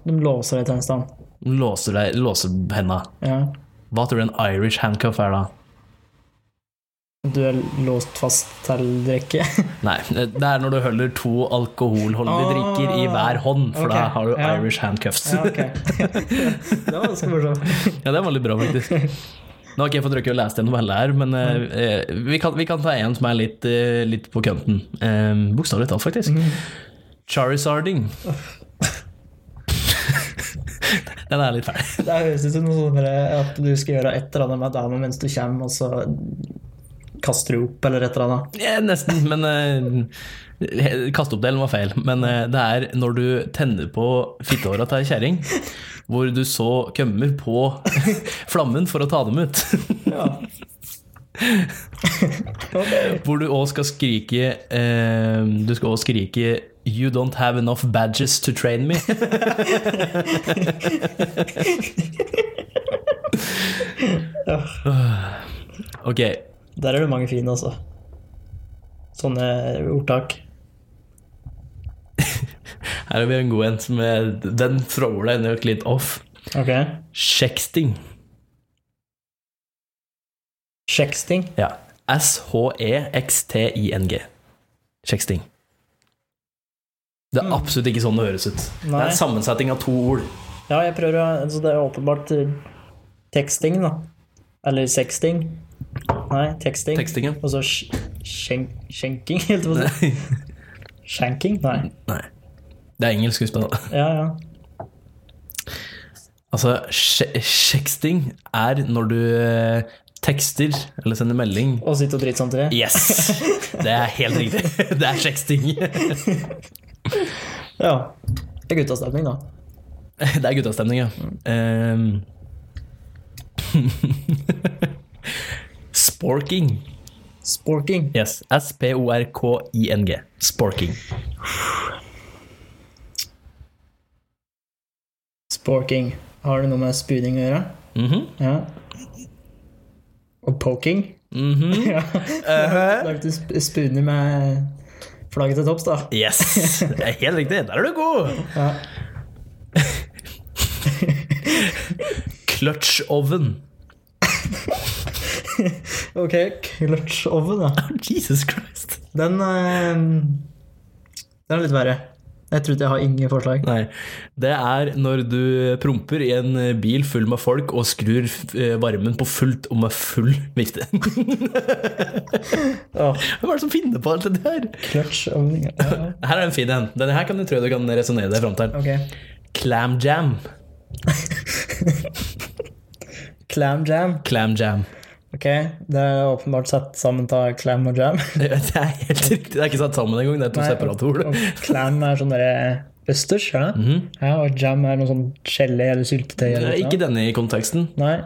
[SPEAKER 2] De låser deg til en stand.
[SPEAKER 1] Låser, deg, låser henda.
[SPEAKER 2] Ja.
[SPEAKER 1] Hva tror du en Irish handcuff er da?
[SPEAKER 2] Du er låst fast til drikke.
[SPEAKER 1] Nei, det er når du holder to alkoholholdige
[SPEAKER 2] oh,
[SPEAKER 1] drikker i hver hånd, for
[SPEAKER 2] okay,
[SPEAKER 1] da har du
[SPEAKER 2] ja.
[SPEAKER 1] Irish handcuffs.
[SPEAKER 2] Ja, okay. det var ganske morsomt.
[SPEAKER 1] Ja, det var litt bra, faktisk. Nå har ikke jeg fått rukket å lese gjennom alle her, men eh, eh, vi, kan, vi kan ta en som er litt, eh, litt på kønten. Eh, Bokstavelig talt, faktisk. Charizarding. Den er litt feil
[SPEAKER 2] Det høres ut som noe sånn at du skal gjøre et eller annet med dama mens du kommer, og så kaster du opp, eller et eller annet.
[SPEAKER 1] Ja, nesten, men uh, Kasteoppdelen var feil. Men eh, det er når du tenner på fittehåra til ei kjerring, hvor du så kømmer på flammen for å ta dem ut.
[SPEAKER 2] Ja.
[SPEAKER 1] Hvor du òg skal skrike eh, Du skal òg skrike You don't have enough badges to train me. ok,
[SPEAKER 2] Der er det mange fine, altså. Sånne ordtak.
[SPEAKER 1] her har vi en god en. Som er, den thrower deg nok litt off.
[SPEAKER 2] Ok.
[SPEAKER 1] Sexting.
[SPEAKER 2] Sexting.
[SPEAKER 1] Ja. E S-H-E-X-T-I-N-G. Sexting. Det er absolutt ikke sånn det høres ut. Det er en sammensetning av to ord.
[SPEAKER 2] Ja, jeg prøver å altså Det er åpenbart eh, teksting, da. Eller sexting. Nei, teksting.
[SPEAKER 1] Teksting, ja.
[SPEAKER 2] Og så skjenking, skjenk, skjenking, helt på å si. Skjenking? Nei.
[SPEAKER 1] Nei. Det er engelsk, husk på det.
[SPEAKER 2] Ja, ja.
[SPEAKER 1] Altså, sexting er når du eh, tekster eller sender melding
[SPEAKER 2] Og sitter og driter samtidig?
[SPEAKER 1] Yes! Det er helt riktig. Det er sexting.
[SPEAKER 2] Ja. Det er guttastemning, da.
[SPEAKER 1] Det er guttastemning, ja. Ehm. Sporking.
[SPEAKER 2] Sporking.
[SPEAKER 1] Yes. S-P-O-R-K-I-N-G. Sporking.
[SPEAKER 2] Sporking. Har det noe med spooning å gjøre?
[SPEAKER 1] Mhm.
[SPEAKER 2] Ja. Og poking?
[SPEAKER 1] Mhm.
[SPEAKER 2] Ja. Lagde du spooner med flagget til topps, da.
[SPEAKER 1] Yes! Det er helt riktig. Der er du god!
[SPEAKER 2] Ja.
[SPEAKER 1] Clutch oven.
[SPEAKER 2] Ok, clutch oven, da.
[SPEAKER 1] Jesus Christ.
[SPEAKER 2] Den eh, Den er litt verre. Jeg tror ikke jeg har ingen forslag.
[SPEAKER 1] Nei. Det er når du promper i en bil full med folk og skrur eh, varmen på fullt og med full vifte.
[SPEAKER 2] Åh,
[SPEAKER 1] Hvem er det som finner på alt det der?
[SPEAKER 2] clutch oven. Ja. ja.
[SPEAKER 1] Her er en fin en. Denne her kan du tro du kan resonnere deg fram til.
[SPEAKER 2] Okay.
[SPEAKER 1] Clam jam.
[SPEAKER 2] Clam jam.
[SPEAKER 1] Clam jam.
[SPEAKER 2] Ok, det er åpenbart satt sammen av clam og jam.
[SPEAKER 1] Det er helt riktig. Det er ikke satt sammen engang. Det er to
[SPEAKER 2] Nei,
[SPEAKER 1] separate ord.
[SPEAKER 2] Clam er sånn østers, ja?
[SPEAKER 1] Mhm.
[SPEAKER 2] ja. Og jam er noe sånn gelé eller syltetøy. Eller
[SPEAKER 1] er. Ikke denne i konteksten.
[SPEAKER 2] Nei.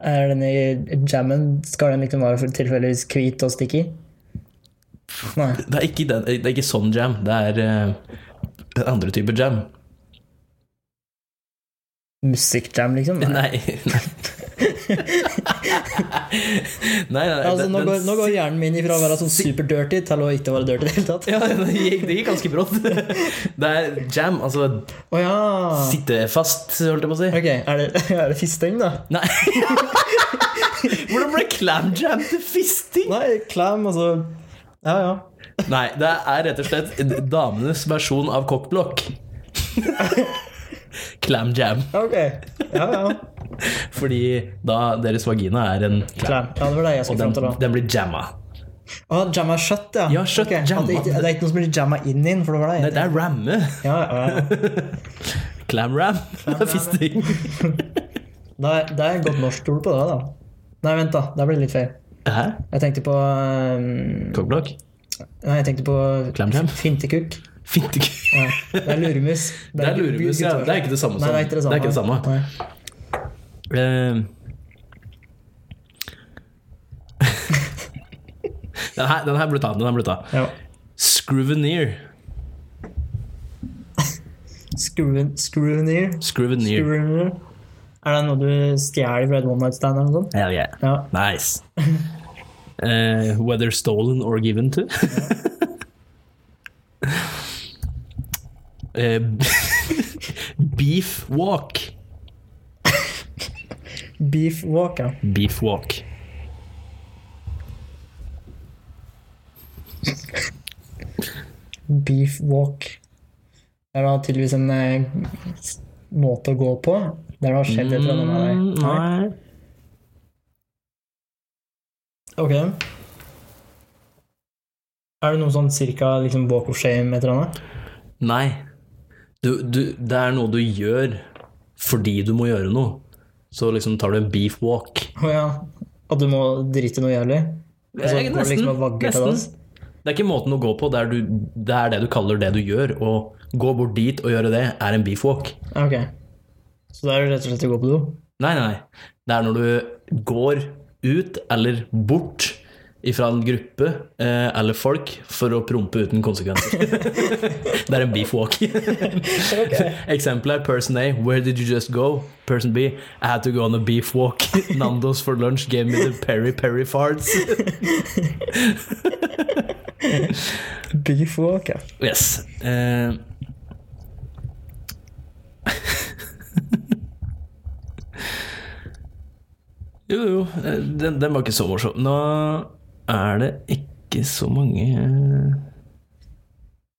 [SPEAKER 2] Er den i jammen Skal den liksom være tilfeldigvis hvit og sticky? Nei.
[SPEAKER 1] Det er ikke, den, det er ikke sånn jam. Det er uh, andre typer jam.
[SPEAKER 2] Musikkjam, liksom?
[SPEAKER 1] Nei, nei. Nei, nei,
[SPEAKER 2] Altså, nå, går, nå går hjernen min ifra å være sånn super-dirty til å ikke være dirty i det hele tatt.
[SPEAKER 1] Ja, det gikk, det gikk ganske brått. Det er jam, altså
[SPEAKER 2] oh, ja.
[SPEAKER 1] sitte fast, holdt jeg på å si.
[SPEAKER 2] Ok, er det, er det fisting, da?
[SPEAKER 1] Nei. Hvordan ble clam jam til fisting?
[SPEAKER 2] Nei, clam, altså Ja, ja.
[SPEAKER 1] Nei, det er rett og slett damenes versjon av kokkblokk. Clam jam.
[SPEAKER 2] Ok. Ja, ja.
[SPEAKER 1] Fordi da deres vagina er en clam.
[SPEAKER 2] Clam. Ja, det var det jeg skulle fram til, da.
[SPEAKER 1] den blir jamma.
[SPEAKER 2] Å, jamma shut, ja.
[SPEAKER 1] Ja, shut,
[SPEAKER 2] okay.
[SPEAKER 1] jamma.
[SPEAKER 2] Det, ikke- det er ikke noe som blir jamma inn inn, for det var det
[SPEAKER 1] Nei, det er ramme.
[SPEAKER 2] ja, ja, ja.
[SPEAKER 1] Clam ram. Det er fisting.
[SPEAKER 2] Det er, det er et godt norsk ord på det, da. Nei, vent, da. Det ble litt feil.
[SPEAKER 1] Hæ?
[SPEAKER 2] Jeg tenkte på um? Nei, jeg tenkte på
[SPEAKER 1] Clam jam?
[SPEAKER 2] fintekukk.
[SPEAKER 1] Fint.
[SPEAKER 2] Ja. Det er luremus.
[SPEAKER 1] Det er luremus, ja. Det er ikke det samme
[SPEAKER 2] Nei,
[SPEAKER 1] som
[SPEAKER 2] det er det samme.
[SPEAKER 1] Det er ikke det samme.
[SPEAKER 2] Nei.
[SPEAKER 1] Eh, den, her, den her burde ta. Den her burde ta.
[SPEAKER 2] Ja.
[SPEAKER 1] Scruveneer.
[SPEAKER 2] Screw- Screwneer.
[SPEAKER 1] Scruveneer.
[SPEAKER 2] Screwneer. Er det noe du stjeler fra et one night stand eller noe sånt?
[SPEAKER 1] Hell yeah.
[SPEAKER 2] Ja.
[SPEAKER 1] Nice. Uh, whether stolen or given to. uh, beef walk.
[SPEAKER 2] Beef walk, ja.
[SPEAKER 1] Beef walk.
[SPEAKER 2] Beef walk. Det da tydeligvis en eh, måte å gå på. Der det har skjedd et eller annet med deg.
[SPEAKER 1] Nei.
[SPEAKER 2] Ok. Er det noe sånn cirka liksom walk of shame et eller annet?
[SPEAKER 1] Nei. Du, du, det er noe du gjør fordi du må gjøre noe. Så liksom tar du en beef walk.
[SPEAKER 2] Å ja. At du må drite noe jævlig?
[SPEAKER 1] Eh,
[SPEAKER 2] liksom nesten. til dass?
[SPEAKER 1] Det er ikke måten å gå på, det er, du, det er det du kaller det du gjør. Å gå bort dit og gjøre det, er en beef walk.
[SPEAKER 2] Ok. Så det er det rett og slett å gå på do?
[SPEAKER 1] Nei, nei. Det er når du går ut eller bort ifra en gruppe eh, eller folk for å prompe uten konsekvenser. det er en beef walk. Eksempel er person A. Where did you just go? Person B. I had to go on a beef walk. Nando's for lunch gave me the peri peri farts.
[SPEAKER 2] Beef walk, ja.
[SPEAKER 1] Yes. Eh, jo, jo, eh, den, den var ikke så morsom. Nå er det ikke så mange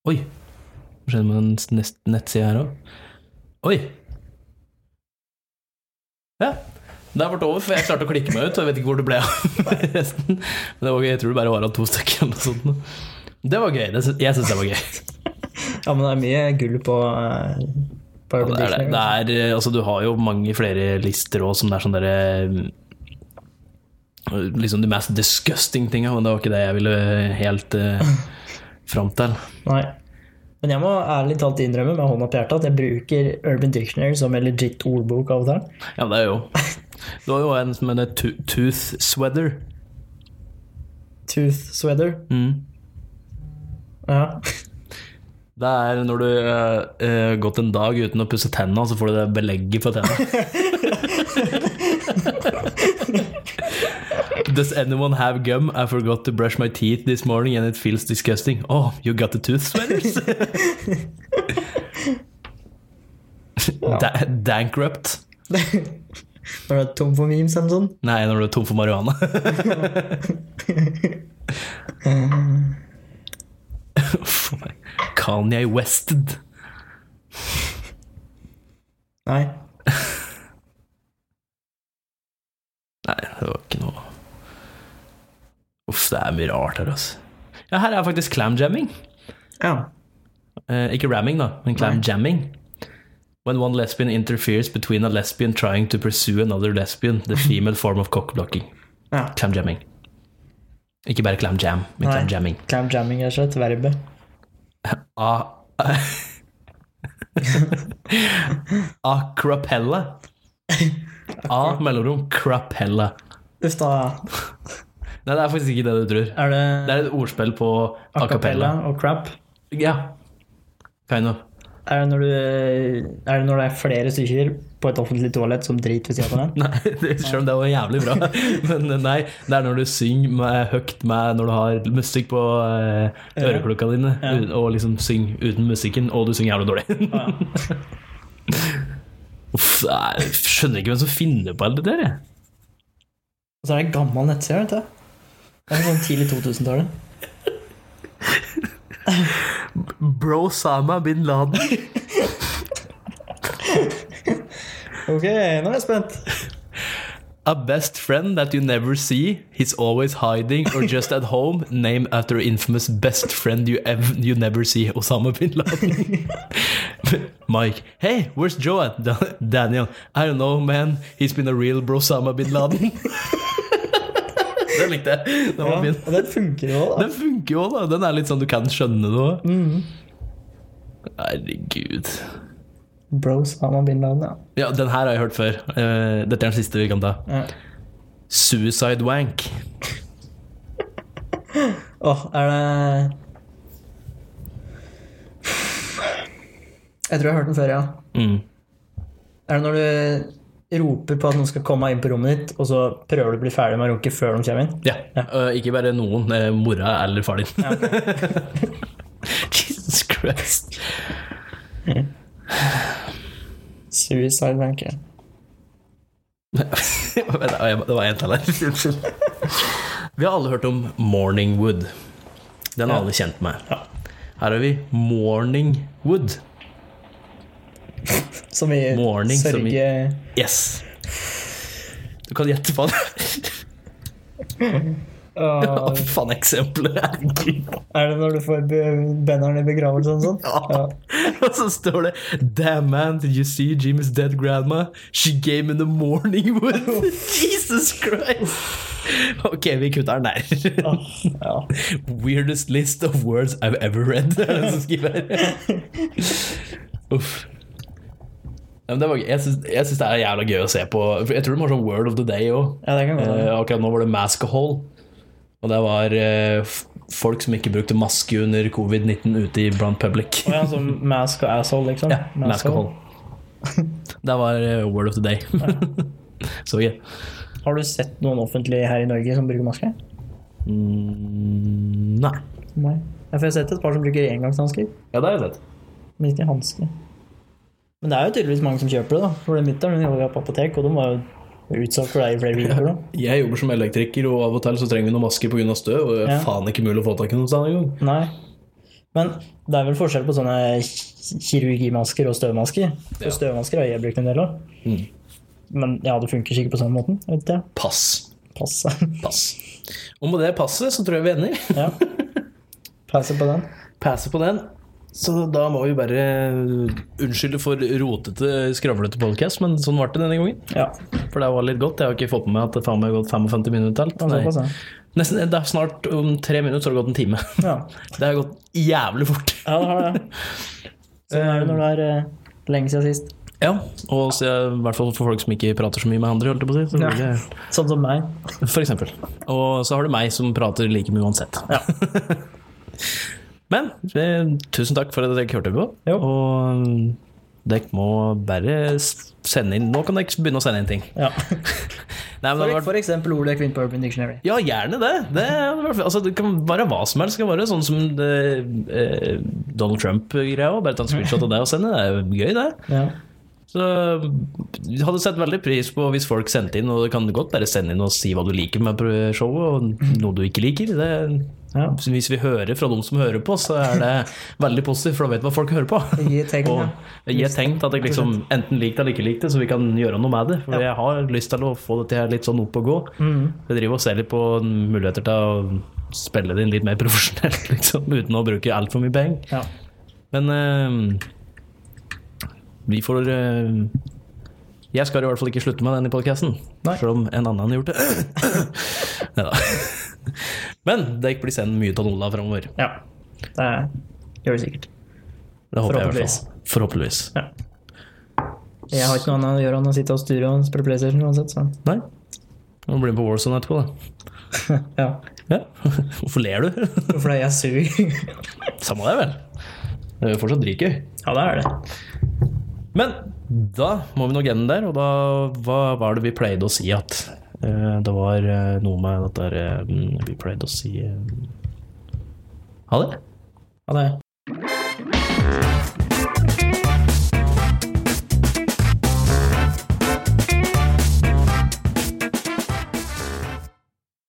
[SPEAKER 1] Oi! Hva skjedde med den nettsida her òg? Oi! Ja. Det ble over, for jeg klarte å klikke meg ut, og jeg vet ikke hvor det ble av resten. Men det var gøy. Jeg tror det bare var av to stykker eller noe sånt. Det var gøy. Det, jeg syns det var gøy.
[SPEAKER 2] Ja, men det er mye gull på, eh, på
[SPEAKER 1] Ja, det er det. Det er, eh, altså, du har jo mange flere lister òg som det er sånn derre Liksom de mest disgusting tinga, men det var ikke det jeg ville helt uh, fram til.
[SPEAKER 2] Nei. Men jeg må ærlig talt innrømme med hånda på hjertet at jeg bruker Urban Dictionary som en legit ordbok av og til.
[SPEAKER 1] Ja, det er jo Du har jo en som heter to Tooth Sweater.
[SPEAKER 2] Tooth sweater.
[SPEAKER 1] Mm.
[SPEAKER 2] Ja.
[SPEAKER 1] Det er når du har gått en dag uten å pusse tenna, så får du det belegget på tenna. Does anyone have gum? I forgot to brush my teeth this morning and it feels disgusting. Oh, you got the tooth sweaters? da Dankrupt.
[SPEAKER 2] Når du er tom for memes eller sånn?
[SPEAKER 1] Nei, når du er tom for marihuana. Kanye Wested.
[SPEAKER 2] Nei.
[SPEAKER 1] Nei, det var ikke noe Uff, det er mye rart her, altså. Ja, her er faktisk clam jamming.
[SPEAKER 2] Ja.
[SPEAKER 1] Eh, ikke ramming, da, men clam jamming. When one lesbian interferes between a lesbian trying to pursue another lesbian, the female form of cockblocking.
[SPEAKER 2] ja.
[SPEAKER 1] Clam jamming. Ikke bare clam jam, men
[SPEAKER 2] Nei.
[SPEAKER 1] clam jamming.
[SPEAKER 2] Clam jamming er verb.
[SPEAKER 1] A Acrapella. A mellomrom crapella.
[SPEAKER 2] Uff da.
[SPEAKER 1] Nei, det er faktisk ikke det du tror.
[SPEAKER 2] Er det
[SPEAKER 1] Det er et ordspill på a
[SPEAKER 2] cappella og crap?
[SPEAKER 1] Ja. Kind of.
[SPEAKER 2] Er det, når du, er det når det er flere stykker på et offentlig toalett som driter ved siden av?
[SPEAKER 1] Nei, det, selv om det var jævlig bra. Men nei, det er når du synger med, høyt med når du har musikk på eh, øreklokka dine,
[SPEAKER 2] Ja.
[SPEAKER 1] og liksom synger uten musikken, og du synger jævlig dårlig.
[SPEAKER 2] Ja.
[SPEAKER 1] Uff, jeg skjønner ikke hvem som finner på alt det der. jeg.
[SPEAKER 2] Og så er det en gammel nettside, vet du. Det er sånn tidlig 2000-tallet.
[SPEAKER 1] Bro Sama bin Laden.
[SPEAKER 2] Ok, nå er jeg spent.
[SPEAKER 1] A best friend that you never see, he's always hiding or just at home, name after infamous best friend you ever, you never see, Osama bin Laden. Mike, hey, where's Joe at? Daniel, I don't know, man. He's been a real bro Osama bin Laden. Den likte jeg. Den var fin.
[SPEAKER 2] og den funker jo, da.
[SPEAKER 1] Den funker jo, da. Den er litt sånn du kan skjønne noe. òg.
[SPEAKER 2] Mm.
[SPEAKER 1] Herregud.
[SPEAKER 2] Bros Sama bin Laden, ja.
[SPEAKER 1] Ja, den her har jeg hørt før. Eh, Dette er den siste vi kan ta.
[SPEAKER 2] ja.
[SPEAKER 1] Suicide wank.
[SPEAKER 2] Åh, er det Jeg tror jeg har hørt den før, ja.
[SPEAKER 1] Mm.
[SPEAKER 2] Er det når du roper på at noen skal komme inn på rommet ditt, og så prøver du å bli ferdig med å runke før de kommer inn?
[SPEAKER 1] Ja. øh, ikke bare noen. eh, mora eller far din. Jesus Christ.
[SPEAKER 2] Suicide banker.
[SPEAKER 1] Det var en til her. Unnskyld. Vi har alle hørt om Morningwood. Den har
[SPEAKER 2] Ja.
[SPEAKER 1] alle kjent med.
[SPEAKER 2] Ja.
[SPEAKER 1] Her har vi Morningwood.
[SPEAKER 2] Som i
[SPEAKER 1] Morning, som i-
[SPEAKER 2] sørge...
[SPEAKER 1] Yes. Du kan gjette på det.
[SPEAKER 2] Uh,
[SPEAKER 1] Ja, faen, eksempelet.
[SPEAKER 2] Er det når du får banneren i begravelsen og sånn?
[SPEAKER 1] Ja. Og så står det Damn man, did you see Jimmy's dead grandma? She came in the morning with Jesus Christ. Ok, vi kutter den der.
[SPEAKER 2] Åh, ja.
[SPEAKER 1] Weirdest list of words I've ever read. Er det som skriver Uff. Ja, det var, jeg syns det er jævla gøy å se på. Jeg tror de har sånn Word of the Day òg.
[SPEAKER 2] ja, det.
[SPEAKER 1] Eh, akkurat nå var det Maskahol. Og det var eh, folk som ikke brukte maske under covid-19 ute i blant public.
[SPEAKER 2] Oh, ja, som mask og asshole, liksom?
[SPEAKER 1] Ja, Maskahol. Det var eh, Word of the Day. Så gøy.
[SPEAKER 2] Har du sett noen offentlige her i Norge som bruker maske?
[SPEAKER 1] Mm, nei.
[SPEAKER 2] Nei. Jeg har sett et par som bruker engangshansker,
[SPEAKER 1] Ja, det har jeg sett.
[SPEAKER 2] men ikke hansker. Men det er jo tydeligvis mange som kjøper det, da. For det mitt men den jobber på apotek, og de var jo utsatt for det i flere uker. da.
[SPEAKER 1] Jeg jobber som elektriker, og av og til så trenger vi noen masker pga. støv. Og det er
[SPEAKER 2] Ja.
[SPEAKER 1] faen ikke mulig å få tak i noen sted engang.
[SPEAKER 2] Nei. Men det er vel forskjell på sånne kirurgimasker og støvmasker.
[SPEAKER 1] Ja.
[SPEAKER 2] Og støvmasker har jeg brukt en del av.
[SPEAKER 1] Mm.
[SPEAKER 2] Men ja, det funker sikkert på samme måten. Vet jeg.
[SPEAKER 1] Pass.
[SPEAKER 2] Pass.
[SPEAKER 1] Pass. Og med det passet så tror jeg vi ender.
[SPEAKER 2] Ja. Passer på den.
[SPEAKER 1] Passer på den. Så da må vi bare unnskylde for rotete, skravlete podcast, men sånn ble det denne gangen.
[SPEAKER 2] Ja.
[SPEAKER 1] For det var litt godt. Jeg har ikke fått med meg at det faen meg har gått 55 minutter alt.
[SPEAKER 2] ja.
[SPEAKER 1] Nesten, det er snart om tre minutter så har det gått en time.
[SPEAKER 2] ja.
[SPEAKER 1] Det har gått jævlig fort.
[SPEAKER 2] Ja, det har det. Sånn er det når det er eh, lenge siden sist.
[SPEAKER 1] Ja, og så, i hvert fall for folk som ikke prater så mye med andre, holdt jeg på å si. Det,
[SPEAKER 2] Sånn som meg.
[SPEAKER 1] for eksempel. Og så har du meg som prater like mye uansett.
[SPEAKER 2] Ja.
[SPEAKER 1] Men eh, tusen takk for at dere hørte på.
[SPEAKER 2] Jo.
[SPEAKER 1] Og dere må bare sende inn Nå kan dere begynne å sende inn ting.
[SPEAKER 2] Ja.
[SPEAKER 1] Nei, men
[SPEAKER 2] For,
[SPEAKER 1] har
[SPEAKER 2] for eksempel ordet Queen på Urban Dictionary.
[SPEAKER 1] Ja, gjerne det. Det, i hvert fall- altså, det kan være hva som helst. Det kan være sånn som det, eh, Donald Trump-greia. Bare ta en screenshot av det og sende. Det er jo gøy, det.
[SPEAKER 2] Ja.
[SPEAKER 1] Så jeg hadde sett veldig pris på hvis folk sendte inn, og du kan godt bare sende inn og si hva du liker med showet, og noe du ikke liker. Det,
[SPEAKER 2] Ja.
[SPEAKER 1] hvis vi hører fra de som hører på, så er det veldig positivt, for da vet vi hva folk hører på.
[SPEAKER 2] Gi tegn,
[SPEAKER 1] Og gi tegn til at jeg liksom enten det eller ikke liker det, så vi kan gjøre noe med det. For jeg har lyst til å få dette her litt sånn opp og gå.
[SPEAKER 2] Mm.
[SPEAKER 1] Jeg driver og ser litt på muligheter til å spille det inn litt mer profesjonelt, liksom, uten å bruke altfor mye penger.
[SPEAKER 2] Ja.
[SPEAKER 1] Men uh, vi får uh, Jeg skal i hvert fall ikke slutte med den i podkasten, selv om en annen har gjort det. Neida. Men Dake blir sendt mye av Nola framover.
[SPEAKER 2] Ja, det gjør det sikkert.
[SPEAKER 1] Det håper
[SPEAKER 2] Forhåpentligvis.
[SPEAKER 1] Jeg, Forhåpentligvis. Ja.
[SPEAKER 2] Jeg har ikke noe annet å gjøre enn å sitte og styre og spille PlayStation uansett. Så.
[SPEAKER 1] Nei. Nå blir det på Warzone etterpå, da.
[SPEAKER 2] ja.
[SPEAKER 1] ja. Hvorfor ler du?
[SPEAKER 2] Fordi jeg suger.
[SPEAKER 1] Samme det, vel. Det er jo fortsatt dritgøy.
[SPEAKER 2] Ja, det er det.
[SPEAKER 1] Men da må vi nå gjennom der, og da hva var det vi pleide å si at Eh, det var eh, noe med dette eh, mm, Vi pleide å si Ha det.
[SPEAKER 2] Ha det.